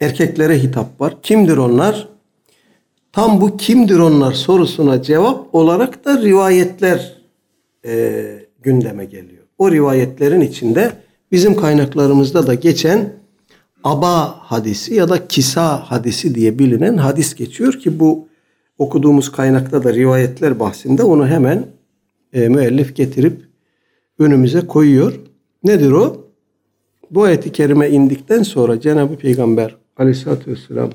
erkeklere hitap var. Kimdir onlar? Tam bu kimdir onlar sorusuna cevap olarak da rivayetler eee, gündeme geliyor. O rivayetlerin içinde bizim kaynaklarımızda da geçen Aba hadisi ya da Kisa hadisi diye bilinen hadis geçiyor ki bu okuduğumuz kaynakta da rivayetler bahsinde onu hemen e, müellif getirip önümüze koyuyor. Nedir o? Bu ayeti kerime indikten sonra Cenab-ı Peygamber aleyhissalatü vesselam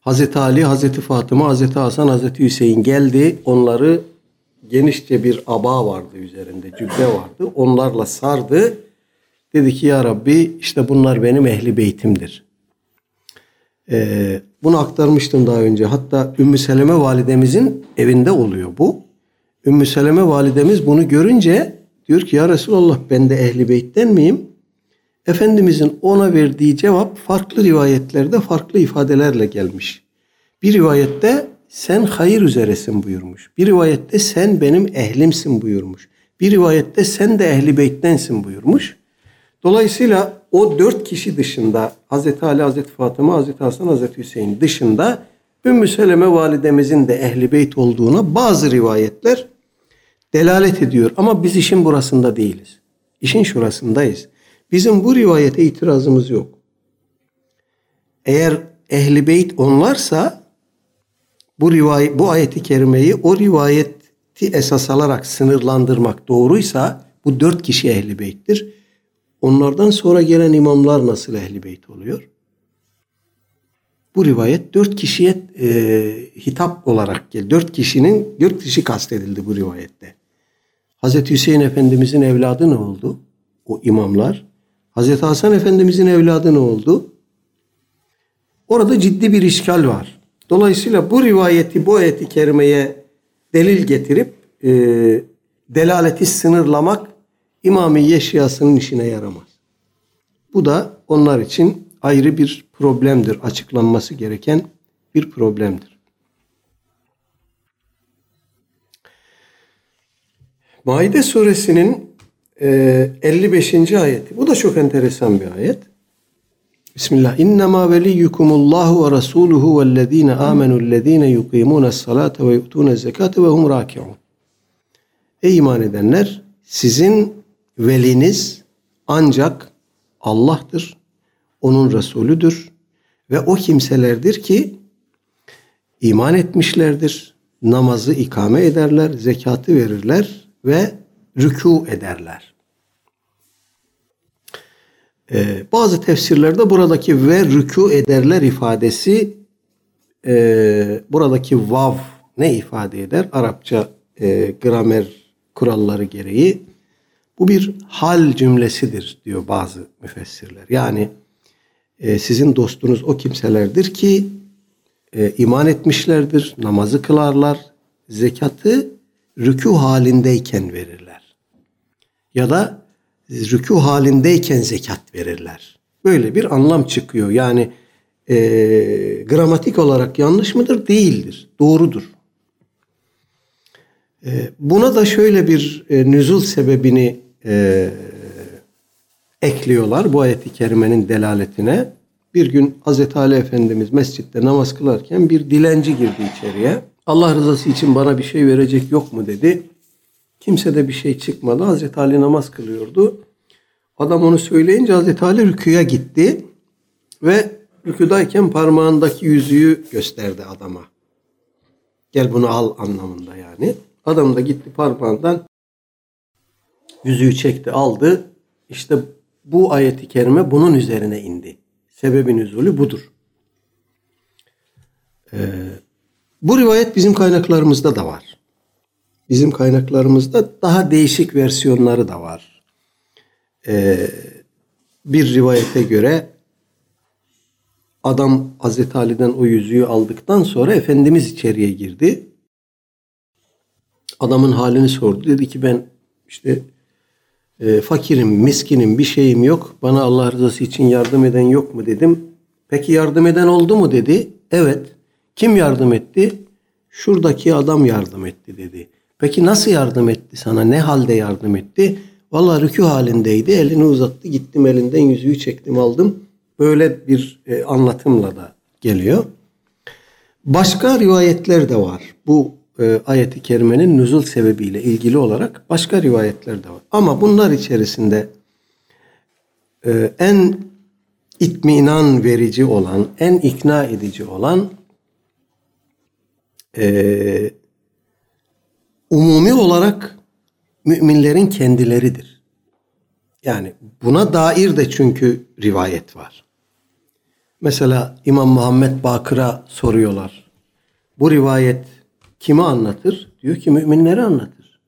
Hazreti Ali, Hazreti Fatıma, Hazreti Hasan, Hazreti Hüseyin geldi. Onları genişçe bir aba vardı üzerinde, cübbe vardı. Onlarla sardı. Dedi ki ya Rabbi işte bunlar benim ehli beytimdir. Ee, bunu aktarmıştım daha önce. Hatta Ümmü Seleme validemizin evinde oluyor bu. Ümmü Seleme validemiz bunu görünce diyor ki ya Resulallah ben de ehli beytten miyim? Efendimizin ona verdiği cevap farklı rivayetlerde farklı ifadelerle gelmiş. Bir rivayette sen hayır üzeresin buyurmuş. Bir rivayette sen benim ehlimsin buyurmuş. Bir rivayette sen de ehli beyttensin buyurmuş. Dolayısıyla o dört kişi dışında Hazreti Ali, Hazreti Fatıma, Hazreti Hasan, Hazreti Hüseyin dışında Ümmü Seleme validemizin de ehli beyt olduğuna bazı rivayetler delalet ediyor. Ama biz işin burasında değiliz. İşin şurasındayız. Bizim bu rivayete itirazımız yok. Eğer ehli beyt onlarsa bu rivayet bu ayeti kerimeyi o rivayeti esas alarak sınırlandırmak doğruysa bu dört kişi ehli beyttir. Onlardan sonra gelen imamlar nasıl ehli beyt oluyor? Bu rivayet dört kişiye e, hitap olarak gel. Dört kişinin dört kişi kastedildi bu rivayette. Hazreti Hüseyin Efendimizin evladı ne oldu? O imamlar. Hazreti Hasan Efendimizin evladı ne oldu? Orada ciddi bir işgal var. Dolayısıyla bu rivayeti, bu ayeti kerimeye delil getirip e, delaleti sınırlamak İmamiye Şiasının işine yaramaz. Bu da onlar için ayrı bir problemdir. Açıklanması gereken bir problemdir. Maide suresinin 55. E, ayeti. Bu da çok enteresan bir ayet. Bismillah. İnnemâ veliyyukumullahu ve rasûluhu vellezîne âmenûllezîne yukîmûnes salâte ve yu'tûnez zekâte ve hum râki'ûn. Ey iman edenler sizin veliniz ancak Allah'tır. Onun Resulüdür. Ve o kimselerdir ki iman etmişlerdir. Namazı ikame ederler, zekatı verirler ve rükû ederler. Ee, bazı tefsirlerde buradaki ve rükû ederler ifadesi e, buradaki vav ne ifade eder? Arapça e, gramer kuralları gereği bu bir hal cümlesidir diyor bazı müfessirler. Yani e, sizin dostunuz o kimselerdir ki e, iman etmişlerdir, namazı kılarlar, zekatı rükû halindeyken verirler. Ya da rükû halindeyken zekat verirler. Böyle bir anlam çıkıyor. Yani e, gramatik olarak yanlış mıdır? Değildir. Doğrudur. E, buna da şöyle bir e, nüzul sebebini e, ekliyorlar bu ayeti kerimenin delaletine. Bir gün Hazreti Ali Efendimiz mescitte namaz kılarken bir dilenci girdi içeriye. Allah rızası için bana bir şey verecek yok mu dedi. Kimse de bir şey çıkmadı. Hazreti Ali namaz kılıyordu. Adam onu söyleyince Hazreti Ali rüküye gitti. Ve rüküdayken parmağındaki yüzüğü gösterdi adama. Gel bunu al anlamında yani. Adam da gitti parmağından yüzüğü çekti aldı. İşte bu ayeti kerime bunun üzerine indi. Sebebin nüzulü budur. Ee, bu rivayet bizim kaynaklarımızda da var. Bizim kaynaklarımızda daha değişik versiyonları da var. Ee, bir rivayete göre adam Hazreti Ali'den o yüzüğü aldıktan sonra Efendimiz içeriye girdi. Adamın halini sordu. Dedi ki ben işte e, fakirim, miskinim, bir şeyim yok. Bana Allah rızası için yardım eden yok mu dedim. Peki yardım eden oldu mu dedi. Evet. Kim yardım etti? Şuradaki adam yardım etti dedi. Peki nasıl yardım etti sana? Ne halde yardım etti? Vallahi rükû halindeydi. Elini uzattı. Gittim elinden yüzüğü çektim aldım. Böyle bir e, anlatımla da geliyor. Başka rivayetler de var. Bu e, ayeti kerimenin nüzul sebebiyle ilgili olarak başka rivayetler de var. Ama bunlar içerisinde e, en itminan verici olan, en ikna edici olan e, umumi olarak müminlerin kendileridir. Yani buna dair de çünkü rivayet var. Mesela İmam Muhammed Bakır'a soruyorlar. Bu rivayet Kimi anlatır? Diyor ki müminleri anlatır.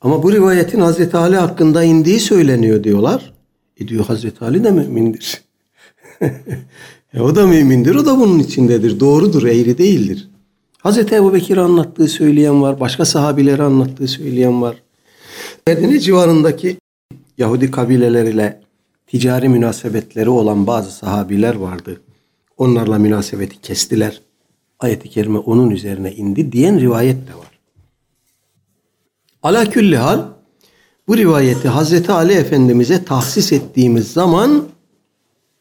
Ama bu rivayetin Hazreti Ali hakkında indiği söyleniyor diyorlar. E diyor Hazreti Ali de mümindir. e o da mümindir, o da bunun içindedir. Doğrudur, eğri değildir. Hazreti Ebu Bekir anlattığı söyleyen var, başka sahabileri anlattığı söyleyen var. Medine civarındaki Yahudi kabileleriyle ticari münasebetleri olan bazı sahabiler vardı. Onlarla münasebeti kestiler ayeti kerime onun üzerine indi diyen rivayet de var. Ala külli hal bu rivayeti Hazreti Ali Efendimiz'e tahsis ettiğimiz zaman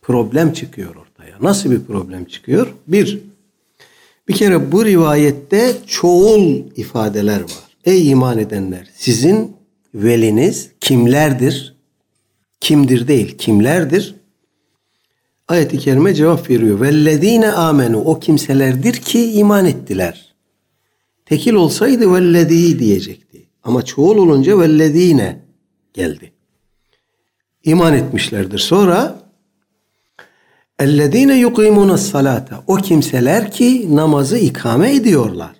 problem çıkıyor ortaya. Nasıl bir problem çıkıyor? Bir, bir kere bu rivayette çoğul ifadeler var. Ey iman edenler sizin veliniz kimlerdir? Kimdir değil kimlerdir? Ayet-i kerime cevap veriyor. Vellezine amenu o kimselerdir ki iman ettiler. Tekil olsaydı vellezî diyecekti. Ama çoğul olunca vellezine geldi. İman etmişlerdir. Sonra ellezine yuqimuna salata o kimseler ki namazı ikame ediyorlar.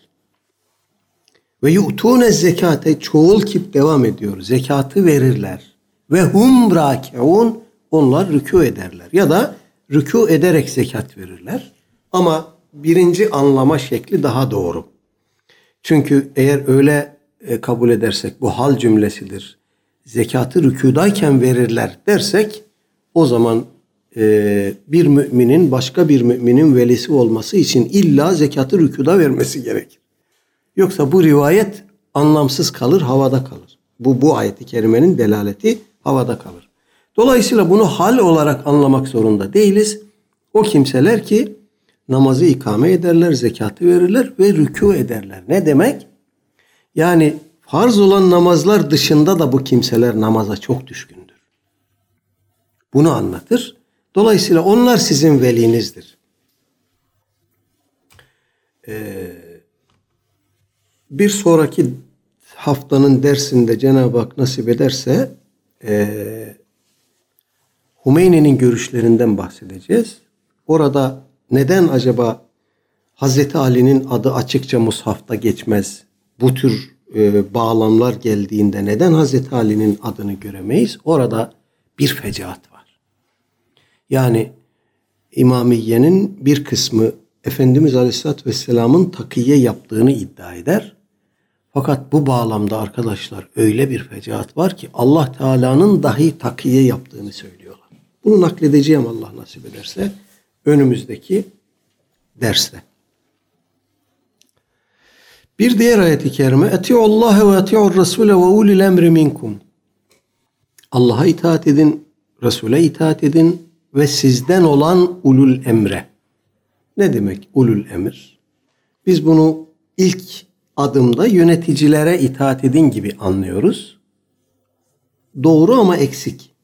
Ve yu'tune zekate çoğul kip devam ediyor. Zekatı verirler. Ve hum rakiun onlar rükû ederler. Ya da rükû ederek zekat verirler. Ama birinci anlama şekli daha doğru. Çünkü eğer öyle e, kabul edersek bu hal cümlesidir. Zekatı rükudayken verirler dersek o zaman e, bir müminin başka bir müminin velisi olması için illa zekatı rükuda vermesi gerekir. Yoksa bu rivayet anlamsız kalır, havada kalır. Bu bu ayeti kerimenin delaleti havada kalır. Dolayısıyla bunu hal olarak anlamak zorunda değiliz. O kimseler ki namazı ikame ederler, zekatı verirler ve rükû ederler. Ne demek? Yani farz olan namazlar dışında da bu kimseler namaza çok düşkündür. Bunu anlatır. Dolayısıyla onlar sizin velinizdir. Ee, bir sonraki haftanın dersinde Cenab-ı Hak nasip ederse e, Hümeyni'nin görüşlerinden bahsedeceğiz. Orada neden acaba Hazreti Ali'nin adı açıkça mushafta geçmez? Bu tür e, bağlamlar geldiğinde neden Hazreti Ali'nin adını göremeyiz? Orada bir fecaat var. Yani İmamiye'nin bir kısmı Efendimiz Aleyhisselatü Vesselam'ın takiye yaptığını iddia eder. Fakat bu bağlamda arkadaşlar öyle bir fecaat var ki Allah Teala'nın dahi takiye yaptığını söylüyorlar. Bunu nakledeceğim Allah nasip ederse önümüzdeki derste. Bir diğer ayet-i kerime Eti'ullaha ve eti'ur Rasule ve ulil emri minkum. Allah'a itaat edin, Resul'e itaat edin ve sizden olan ulul emre. Ne demek ulul emir? Biz bunu ilk adımda yöneticilere itaat edin gibi anlıyoruz. Doğru ama eksik.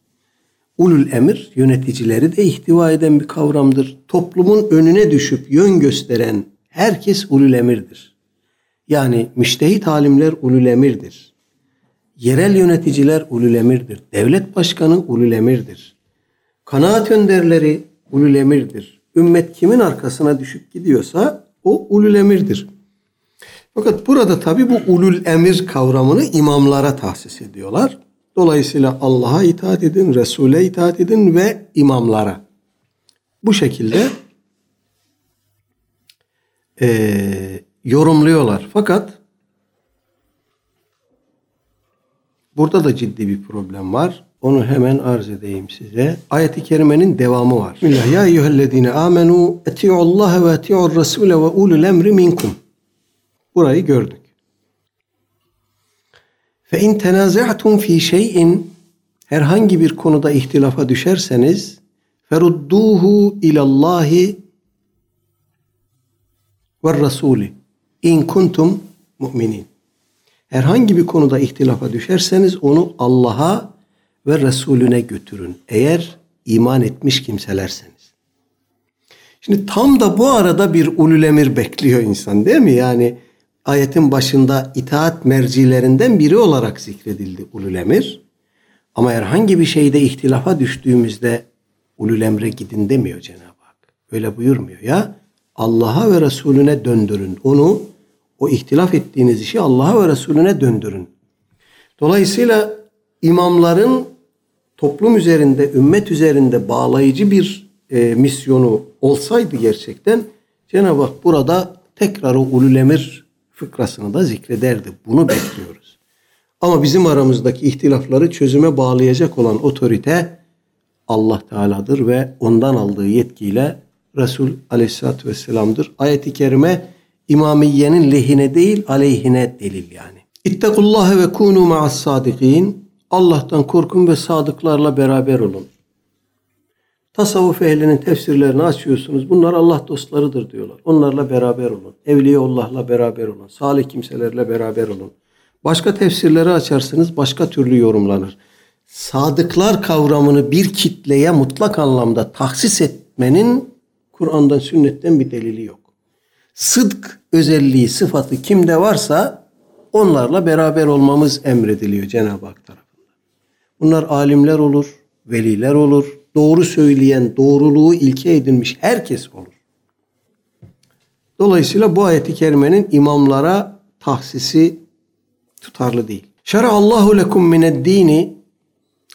Ulul emir yöneticileri de ihtiva eden bir kavramdır. Toplumun önüne düşüp yön gösteren herkes ulul emirdir. Yani müştehit alimler ulul emirdir. Yerel yöneticiler ulul emirdir. Devlet başkanı ulul emirdir. Kanaat önderleri ulul emirdir. Ümmet kimin arkasına düşüp gidiyorsa o ulul emirdir. Fakat burada tabi bu ulul emir kavramını imamlara tahsis ediyorlar. Dolayısıyla Allah'a itaat edin, Resul'e itaat edin ve imamlara. Bu şekilde e, yorumluyorlar. Fakat burada da ciddi bir problem var. Onu hemen arz edeyim size. Ayet-i kerimenin devamı var. Bismillah. Ya eyyühellezine amenu eti'ullaha ve eti'ur rasule ve ulul emri minkum. Burayı gördük. Fe in tenazatum fi şeyin herhangi bir konuda ihtilafa düşerseniz ferudduhu ilallahi ve rasuli in kuntum mu'minin. Herhangi bir konuda ihtilafa düşerseniz onu Allah'a ve Resulüne götürün. Eğer iman etmiş kimselerseniz. Şimdi tam da bu arada bir ulul emir bekliyor insan değil mi? Yani ayetin başında itaat mercilerinden biri olarak zikredildi ulul emir. Ama herhangi bir şeyde ihtilafa düştüğümüzde ulul emre gidin demiyor Cenab-ı Hak. Öyle buyurmuyor ya. Allah'a ve Resulüne döndürün. Onu o ihtilaf ettiğiniz işi Allah'a ve Resulüne döndürün. Dolayısıyla imamların toplum üzerinde, ümmet üzerinde bağlayıcı bir e, misyonu olsaydı gerçekten Cenab-ı Hak burada tekrar o ulul emir fıkrasını da zikrederdi. Bunu bekliyoruz. Ama bizim aramızdaki ihtilafları çözüme bağlayacak olan otorite Allah Teala'dır ve ondan aldığı yetkiyle Resul Aleyhisselatü Vesselam'dır. Ayet-i Kerime İmamiye'nin lehine değil aleyhine delil yani. İttekullâhe ve kûnû ma'as sadikin. Allah'tan korkun ve sadıklarla beraber olun. Tasavvuf ehlinin tefsirlerini açıyorsunuz. Bunlar Allah dostlarıdır diyorlar. Onlarla beraber olun. Evliyaullah'la beraber olun. Salih kimselerle beraber olun. Başka tefsirleri açarsınız başka türlü yorumlanır. Sadıklar kavramını bir kitleye mutlak anlamda tahsis et, etmenin Kur'an'dan sünnetten bir delili yok. Sıdk özelliği, sıfatı kimde varsa onlarla beraber olmamız emrediliyor Cenab-ı Hak tarafından. Bunlar alimler olur, veliler olur, doğru söyleyen, doğruluğu ilke edinmiş herkes olur. Dolayısıyla bu ayeti kerimenin imamlara tahsisi tutarlı değil. Şer'a Allahu lekum mined dini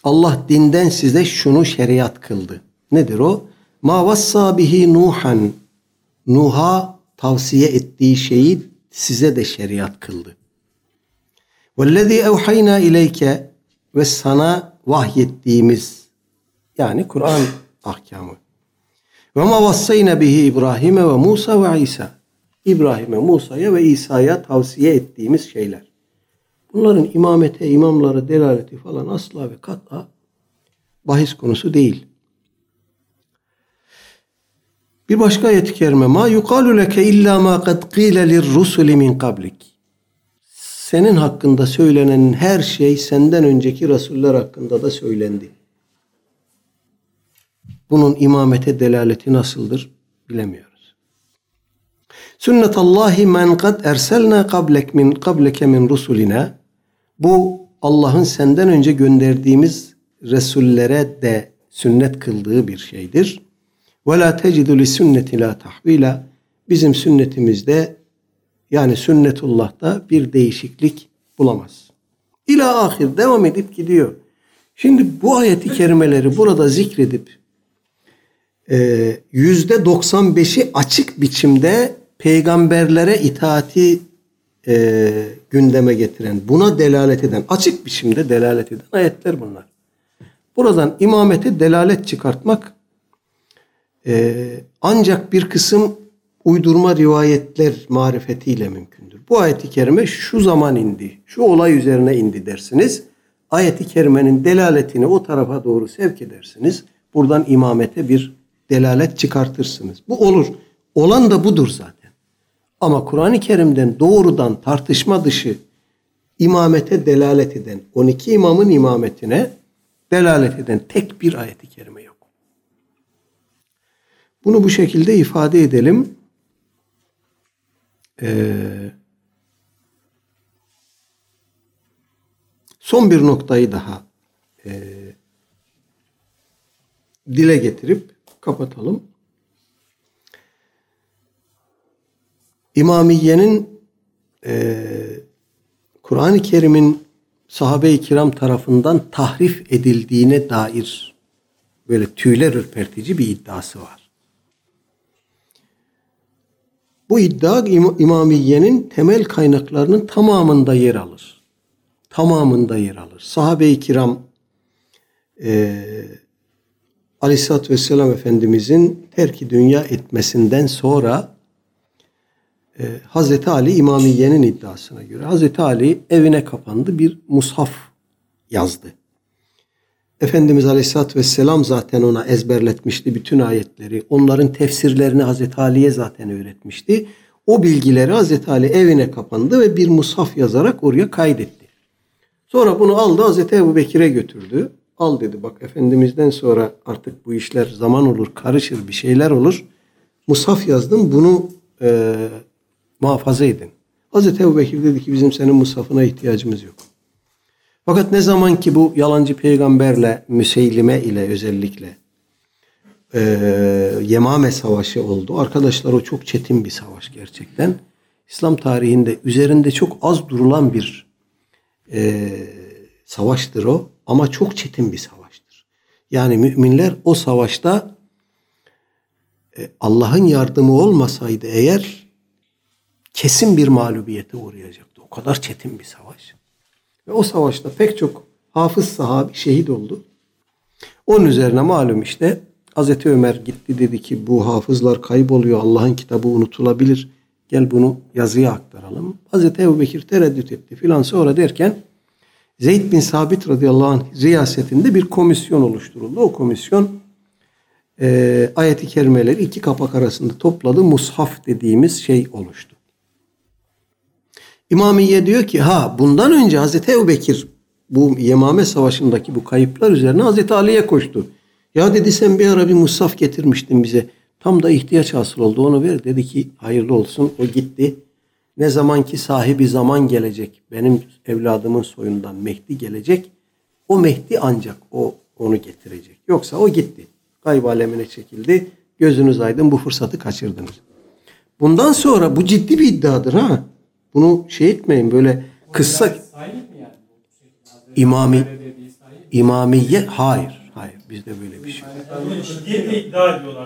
Allah dinden size şunu şeriat kıldı. Nedir o? Ma vassa bihi Nuhan. Nuh'a tavsiye ettiği şeyi size de şeriat kıldı. Vellezî evhayna ileyke ve sana vahyettiğimiz yani Kur'an ahkamı. Ve ma vassayna bihi İbrahim'e ve Musa ve İsa. İbrahim'e, Musa'ya ve İsa'ya tavsiye ettiğimiz şeyler. Bunların imamete, imamlara delaleti falan asla ve kat'a bahis konusu değil. Bir başka ayet-i kerime ma yuqalu leke illa ma kad qile lirrusuli min qablik. Senin hakkında söylenen her şey senden önceki rasuller hakkında da söylendi. Bunun imamete delaleti nasıldır bilemiyoruz. Sünnetallahi men kad erselna qablek min qableke min rusulina. Bu Allah'ın senden önce gönderdiğimiz resullere de sünnet kıldığı bir şeydir. Ve la tecidu li sünneti la tahvila. Bizim sünnetimizde yani sünnetullah'ta bir değişiklik bulamaz. İla ahir devam edip gidiyor. Şimdi bu ayeti kerimeleri burada zikredip yüzde 95'i açık biçimde peygamberlere itaati e, gündeme getiren, buna delalet eden, açık biçimde delalet eden ayetler bunlar. Buradan imamete delalet çıkartmak e, ancak bir kısım uydurma rivayetler marifetiyle mümkündür. Bu ayeti kerime şu zaman indi, şu olay üzerine indi dersiniz. Ayeti kerimenin delaletini o tarafa doğru sevk edersiniz. Buradan imamete bir delalet çıkartırsınız. Bu olur. Olan da budur zaten. Ama Kur'an-ı Kerim'den doğrudan tartışma dışı imamete delalet eden, 12 imamın imametine delalet eden tek bir ayeti kerime yok. Bunu bu şekilde ifade edelim. Ee, son bir noktayı daha e, dile getirip kapatalım. İmamiye'nin e, Kur'an-ı Kerim'in sahabe-i kiram tarafından tahrif edildiğine dair böyle tüyler ürpertici bir iddiası var. Bu iddia İmamiye'nin temel kaynaklarının tamamında yer alır. Tamamında yer alır. Sahabe-i kiram e, Aleyhisselatü Vesselam Efendimizin terki dünya etmesinden sonra e, Hazreti Ali İmamiye'nin iddiasına göre Hazreti Ali evine kapandı bir mushaf yazdı. Efendimiz Aleyhisselatü Vesselam zaten ona ezberletmişti bütün ayetleri. Onların tefsirlerini Hazreti Ali'ye zaten öğretmişti. O bilgileri Hazreti Ali evine kapandı ve bir mushaf yazarak oraya kaydetti. Sonra bunu aldı Hazreti Ebu Bekir'e götürdü. Al dedi bak Efendimiz'den sonra artık bu işler zaman olur, karışır, bir şeyler olur. Musaf yazdım bunu e, muhafaza edin. Hazreti Ebu Bekir dedi ki bizim senin musafına ihtiyacımız yok. Fakat ne zaman ki bu yalancı peygamberle Müseylime ile özellikle e, Yemame Savaşı oldu. Arkadaşlar o çok çetin bir savaş gerçekten. İslam tarihinde üzerinde çok az durulan bir e, savaştır o. Ama çok çetin bir savaştır. Yani müminler o savaşta e, Allah'ın yardımı olmasaydı eğer kesin bir mağlubiyete uğrayacaktı. O kadar çetin bir savaş. Ve o savaşta pek çok hafız sahabi şehit oldu. Onun üzerine malum işte Hazreti Ömer gitti dedi ki bu hafızlar kayboluyor. Allah'ın kitabı unutulabilir. Gel bunu yazıya aktaralım. Hazreti Ebu Bekir tereddüt etti filan sonra derken Zeyd bin Sabit radıyallahu anh riyasetinde bir komisyon oluşturuldu. O komisyon e, ayeti kerimeleri iki kapak arasında topladı. Mushaf dediğimiz şey oluştu. İmamiye diyor ki ha bundan önce Hazreti Ebu Bekir bu Yemame Savaşı'ndaki bu kayıplar üzerine Hazreti Ali'ye koştu. Ya dedi sen bir ara bir musaf getirmiştin bize. Tam da ihtiyaç hasıl oldu onu ver. Dedi ki hayırlı olsun. O gitti. Ne zaman ki sahibi zaman gelecek. Benim evladımın soyundan Mehdi gelecek. O Mehdi ancak o onu getirecek. Yoksa o gitti. Gayb alemine çekildi. Gözünüz aydın bu fırsatı kaçırdınız. Bundan sonra bu ciddi bir iddiadır ha. Bunu şey etmeyin böyle kıssa? Hazreti İmami imamiye hayır. Hayır bizde böyle bir şey.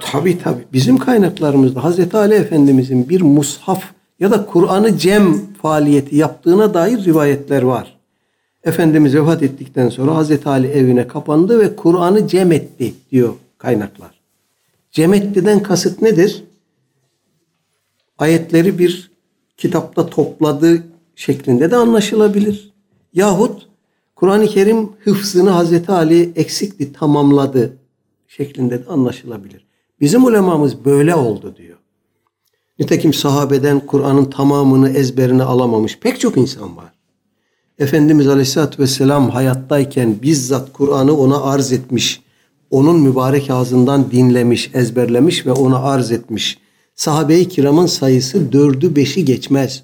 Tabi tabi. Bizim kaynaklarımızda Hazreti Ali Efendimizin bir mushaf ya da Kur'an'ı cem faaliyeti yaptığına dair rivayetler var. Efendimiz vefat ettikten sonra Hazreti Ali evine kapandı ve Kur'an'ı cem etti diyor kaynaklar. Cem ettiden kasıt nedir? Ayetleri bir kitapta topladığı şeklinde de anlaşılabilir. Yahut Kur'an-ı Kerim hıfzını Hazreti Ali eksikti tamamladı şeklinde de anlaşılabilir. Bizim ulemamız böyle oldu diyor. Nitekim sahabeden Kur'an'ın tamamını ezberine alamamış pek çok insan var. Efendimiz Aleyhisselatü Vesselam hayattayken bizzat Kur'an'ı ona arz etmiş, onun mübarek ağzından dinlemiş, ezberlemiş ve ona arz etmiş. Sahabe-i kiramın sayısı dördü beşi geçmez.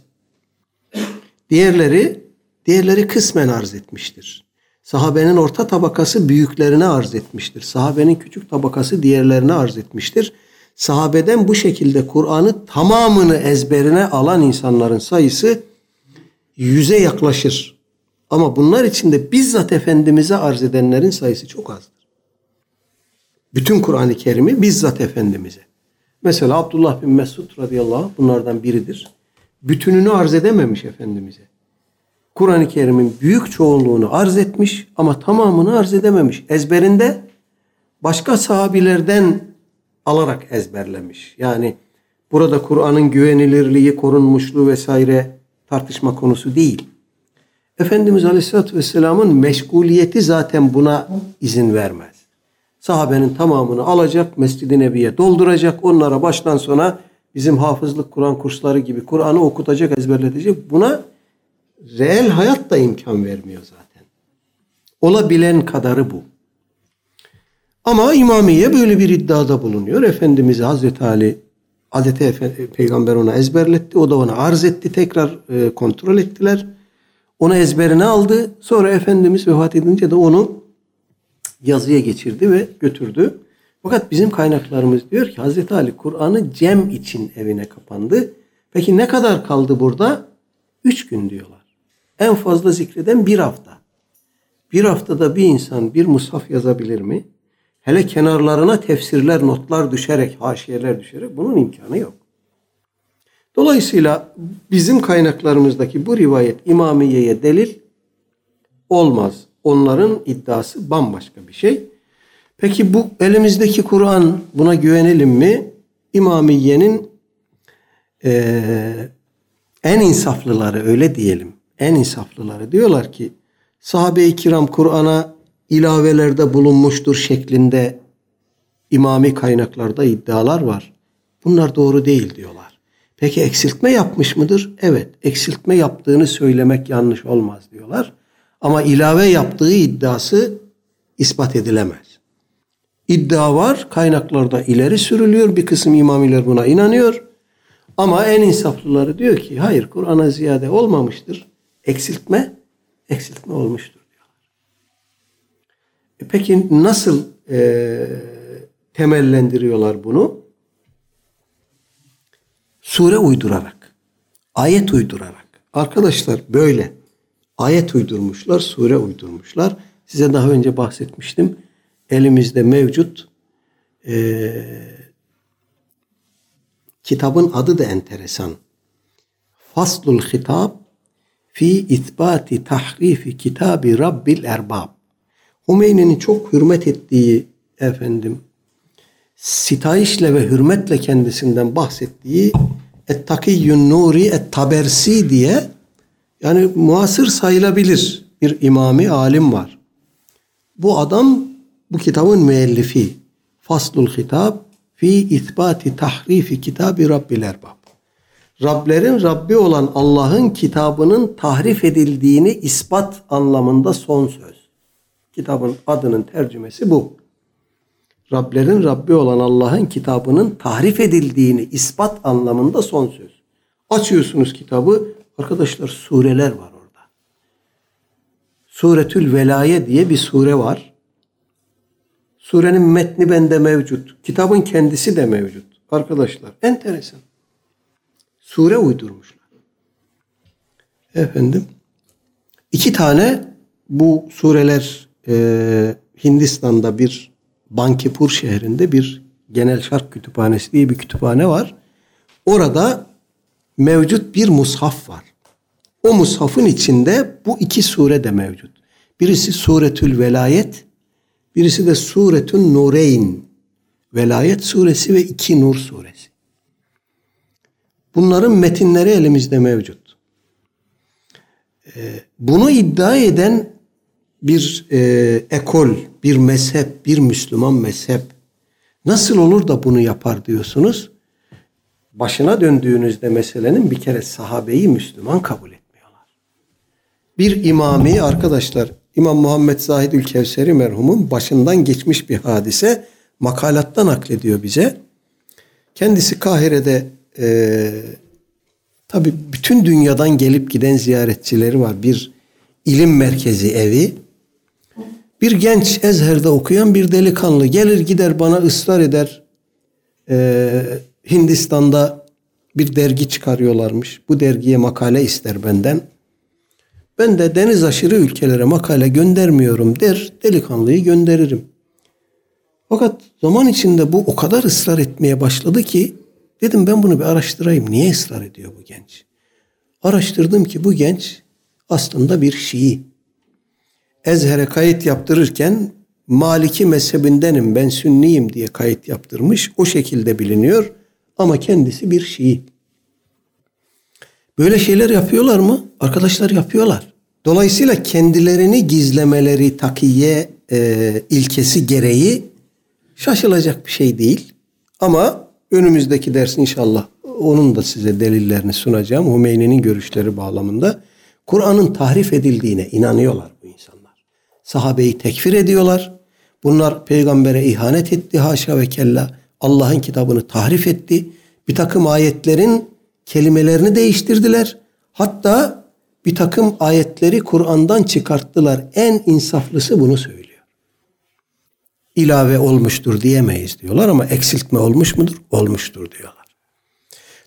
Diğerleri, diğerleri kısmen arz etmiştir. Sahabenin orta tabakası büyüklerine arz etmiştir. Sahabenin küçük tabakası diğerlerine arz etmiştir. Sahabeden bu şekilde Kur'an'ı tamamını ezberine alan insanların sayısı yüze yaklaşır. Ama bunlar içinde bizzat Efendimiz'e arz edenlerin sayısı çok azdır. Bütün Kur'an-ı Kerim'i bizzat Efendimiz'e. Mesela Abdullah bin Mesud radıyallahu anh bunlardan biridir. Bütününü arz edememiş Efendimiz'e. Kur'an-ı Kerim'in büyük çoğunluğunu arz etmiş ama tamamını arz edememiş. Ezberinde başka sahabilerden alarak ezberlemiş. Yani burada Kur'an'ın güvenilirliği, korunmuşluğu vesaire tartışma konusu değil. Efendimiz Aleyhisselatü Vesselam'ın meşguliyeti zaten buna izin vermez. Sahabenin tamamını alacak, Mescid-i Nebi'ye dolduracak, onlara baştan sona bizim hafızlık Kur'an kursları gibi Kur'an'ı okutacak, ezberletecek. Buna reel hayat da imkan vermiyor zaten. Olabilen kadarı bu. Ama İmamiye böyle bir iddiada bulunuyor. Efendimiz Hazreti Ali, Hazreti Efe- Peygamber ona ezberletti. O da ona arz etti. Tekrar e, kontrol ettiler. Onu ezberine aldı. Sonra Efendimiz vefat edince de onu yazıya geçirdi ve götürdü. Fakat bizim kaynaklarımız diyor ki Hazreti Ali Kur'an'ı cem için evine kapandı. Peki ne kadar kaldı burada? Üç gün diyorlar. En fazla zikreden bir hafta. Bir haftada bir insan bir mushaf yazabilir mi? Hele kenarlarına tefsirler, notlar düşerek, haşiyeler düşerek bunun imkanı yok. Dolayısıyla bizim kaynaklarımızdaki bu rivayet İmamiye'ye delil olmaz. Onların iddiası bambaşka bir şey. Peki bu elimizdeki Kur'an buna güvenelim mi? İmamiye'nin eee, en insaflıları öyle diyelim. En insaflıları diyorlar ki sahabe-i kiram Kur'an'a ilavelerde bulunmuştur şeklinde imami kaynaklarda iddialar var. Bunlar doğru değil diyorlar. Peki eksiltme yapmış mıdır? Evet, eksiltme yaptığını söylemek yanlış olmaz diyorlar. Ama ilave yaptığı iddiası ispat edilemez. İddia var, kaynaklarda ileri sürülüyor. Bir kısım imamiler buna inanıyor. Ama en insaflıları diyor ki hayır Kur'an'a ziyade olmamıştır. Eksiltme, eksiltme olmuştur peki nasıl e, temellendiriyorlar bunu? Sure uydurarak, ayet uydurarak. Arkadaşlar böyle ayet uydurmuşlar, sure uydurmuşlar. Size daha önce bahsetmiştim. Elimizde mevcut eee kitabın adı da enteresan. Faslul Hitab fi itbati tahrifi kitabi Rabbil Erbab. Hümeyni'nin çok hürmet ettiği efendim sitayişle ve hürmetle kendisinden bahsettiği Et-Takiyyun Nuri Et-Tabersi diye yani muasır sayılabilir bir imami alim var. Bu adam bu kitabın müellifi. Faslul Hitab fi itbati tahrifi kitabi Rabbil Erbab. Rablerin Rabbi olan Allah'ın kitabının tahrif edildiğini ispat anlamında son söz. Kitabın adının tercümesi bu. Rablerin Rabbi olan Allah'ın kitabının tahrif edildiğini ispat anlamında son söz. Açıyorsunuz kitabı. Arkadaşlar sureler var orada. Suretül Velaye diye bir sure var. Surenin metni bende mevcut. Kitabın kendisi de mevcut. Arkadaşlar enteresan. Sure uydurmuşlar. Efendim. iki tane bu sureler e, Hindistan'da bir Bankipur şehrinde bir genel şark kütüphanesi diye bir kütüphane var. Orada mevcut bir mushaf var. O mushafın içinde bu iki sure de mevcut. Birisi Suretül Velayet, birisi de Suretün Nureyn. Velayet suresi ve iki Nur suresi. Bunların metinleri elimizde mevcut. Ee, bunu iddia eden bir e, ekol, bir mezhep, bir Müslüman mezhep nasıl olur da bunu yapar diyorsunuz? Başına döndüğünüzde meselenin bir kere sahabeyi Müslüman kabul etmiyorlar. Bir imami arkadaşlar İmam Muhammed Zahid Ülkevseri merhumun başından geçmiş bir hadise makalattan naklediyor bize. Kendisi Kahire'de e, tabi bütün dünyadan gelip giden ziyaretçileri var. Bir ilim merkezi evi. Bir genç Ezher'de okuyan bir delikanlı gelir gider bana ısrar eder. Ee, Hindistan'da bir dergi çıkarıyorlarmış. Bu dergiye makale ister benden. Ben de deniz aşırı ülkelere makale göndermiyorum der. Delikanlıyı gönderirim. Fakat zaman içinde bu o kadar ısrar etmeye başladı ki dedim ben bunu bir araştırayım. Niye ısrar ediyor bu genç? Araştırdım ki bu genç aslında bir Şii. Ezher'e kayıt yaptırırken Maliki mezhebindenim ben Sünniyim diye kayıt yaptırmış. O şekilde biliniyor ama kendisi bir Şii. Böyle şeyler yapıyorlar mı? Arkadaşlar yapıyorlar. Dolayısıyla kendilerini gizlemeleri takiye e, ilkesi gereği şaşılacak bir şey değil. Ama önümüzdeki ders inşallah onun da size delillerini sunacağım. Hümeyni'nin görüşleri bağlamında. Kur'an'ın tahrif edildiğine inanıyorlar. Sahabeyi tekfir ediyorlar. Bunlar peygambere ihanet etti haşa ve kella. Allah'ın kitabını tahrif etti. Bir takım ayetlerin kelimelerini değiştirdiler. Hatta bir takım ayetleri Kur'an'dan çıkarttılar. En insaflısı bunu söylüyor. İlave olmuştur diyemeyiz diyorlar ama eksiltme olmuş mudur? Olmuştur diyorlar.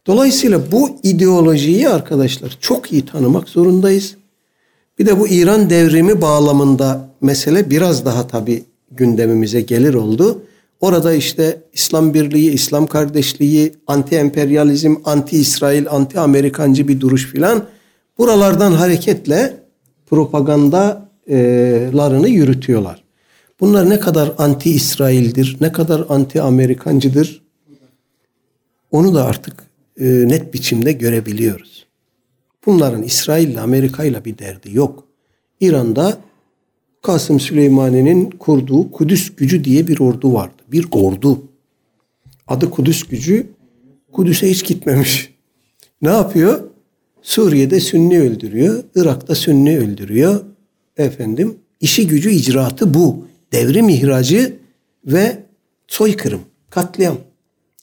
Dolayısıyla bu ideolojiyi arkadaşlar çok iyi tanımak zorundayız. Bir de bu İran devrimi bağlamında mesele biraz daha tabi gündemimize gelir oldu. Orada işte İslam birliği, İslam kardeşliği, anti emperyalizm, anti İsrail, anti Amerikancı bir duruş filan buralardan hareketle propagandalarını yürütüyorlar. Bunlar ne kadar anti İsrail'dir, ne kadar anti Amerikancıdır onu da artık e, net biçimde görebiliyoruz. Bunların İsrail ile Amerika ile bir derdi yok. İran'da Kasım Süleymani'nin kurduğu Kudüs gücü diye bir ordu vardı. Bir ordu. Adı Kudüs gücü. Kudüs'e hiç gitmemiş. Ne yapıyor? Suriye'de Sünni öldürüyor. Irak'ta Sünni öldürüyor. Efendim işi gücü icraatı bu. Devrim ihracı ve soykırım, katliam.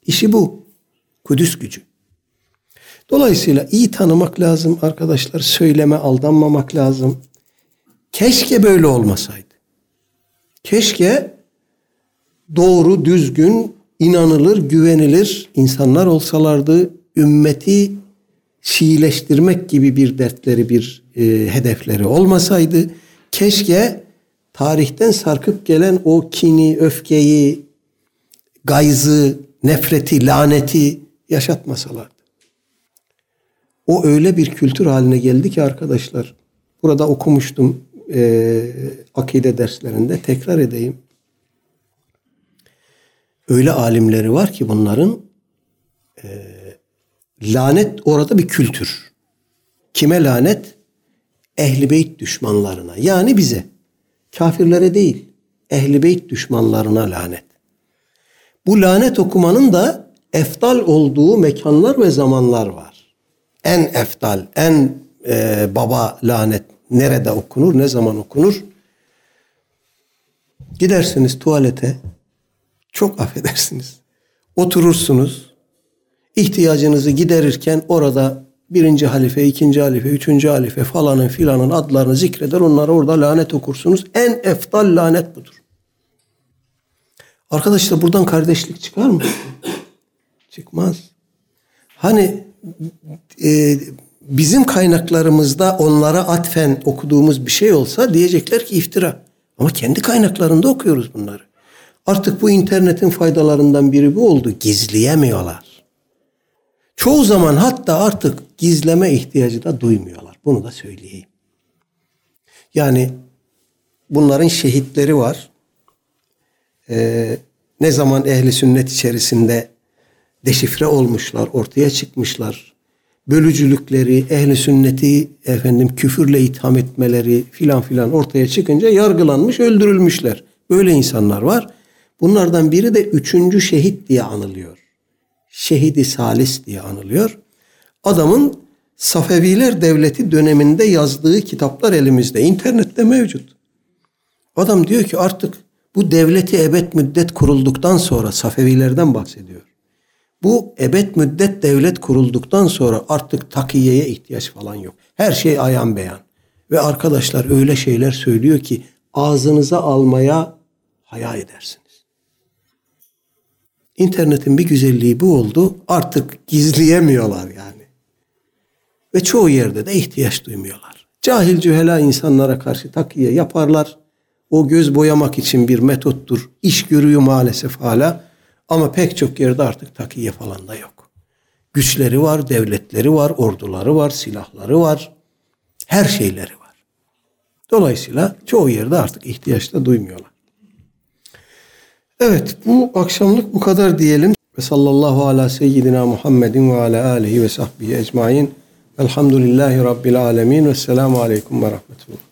İşi bu. Kudüs gücü. Dolayısıyla iyi tanımak lazım arkadaşlar. Söyleme aldanmamak lazım. Keşke böyle olmasaydı. Keşke doğru, düzgün, inanılır, güvenilir insanlar olsalardı. Ümmeti Şiileştirmek gibi bir dertleri, bir e, hedefleri olmasaydı. Keşke tarihten sarkıp gelen o kini, öfkeyi, gayzı, nefreti, laneti yaşatmasalardı. O öyle bir kültür haline geldi ki arkadaşlar. Burada okumuştum e, akide derslerinde tekrar edeyim. Öyle alimleri var ki bunların e, lanet orada bir kültür. Kime lanet? Ehli beyt düşmanlarına. Yani bize. Kafirlere değil. Ehli beyt düşmanlarına lanet. Bu lanet okumanın da eftal olduğu mekanlar ve zamanlar var. En eftal, en e, baba lanet nerede okunur, ne zaman okunur? Gidersiniz tuvalete, Çok affedersiniz. Oturursunuz. ihtiyacınızı giderirken orada birinci halife, ikinci halife, üçüncü halife falanın filanın adlarını zikreder. Onlara orada lanet okursunuz. En eftal lanet budur. Arkadaşlar buradan kardeşlik çıkar mı? Çıkmaz. Hani e, bizim kaynaklarımızda onlara atfen okuduğumuz bir şey olsa diyecekler ki iftira. Ama kendi kaynaklarında okuyoruz bunları. Artık bu internetin faydalarından biri bu oldu. Gizleyemiyorlar. Çoğu zaman hatta artık gizleme ihtiyacı da duymuyorlar. Bunu da söyleyeyim. Yani bunların şehitleri var. Ee, ne zaman ehli sünnet içerisinde deşifre olmuşlar, ortaya çıkmışlar. Bölücülükleri, ehli sünneti efendim küfürle itham etmeleri filan filan ortaya çıkınca yargılanmış, öldürülmüşler. Böyle insanlar var. Bunlardan biri de üçüncü şehit diye anılıyor. Şehidi Salis diye anılıyor. Adamın Safeviler Devleti döneminde yazdığı kitaplar elimizde. internette mevcut. Adam diyor ki artık bu devleti ebed müddet kurulduktan sonra Safevilerden bahsediyor. Bu ebed müddet devlet kurulduktan sonra artık takiyeye ihtiyaç falan yok. Her şey ayan beyan. Ve arkadaşlar öyle şeyler söylüyor ki ağzınıza almaya haya edersiniz. İnternetin bir güzelliği bu oldu. Artık gizleyemiyorlar yani. Ve çoğu yerde de ihtiyaç duymuyorlar. Cahil cühela insanlara karşı takiye yaparlar. O göz boyamak için bir metottur. İş görüyor maalesef hala. Ama pek çok yerde artık takiye falan da yok. Güçleri var, devletleri var, orduları var, silahları var. Her şeyleri var. Dolayısıyla çoğu yerde artık ihtiyaç da duymuyorlar. Evet bu akşamlık bu kadar diyelim. Ve sallallahu ala seyyidina Muhammedin ve ala alihi ve sahbihi ecmain. Elhamdülillahi Rabbil alemin ve selamu aleyküm ve rahmetullah.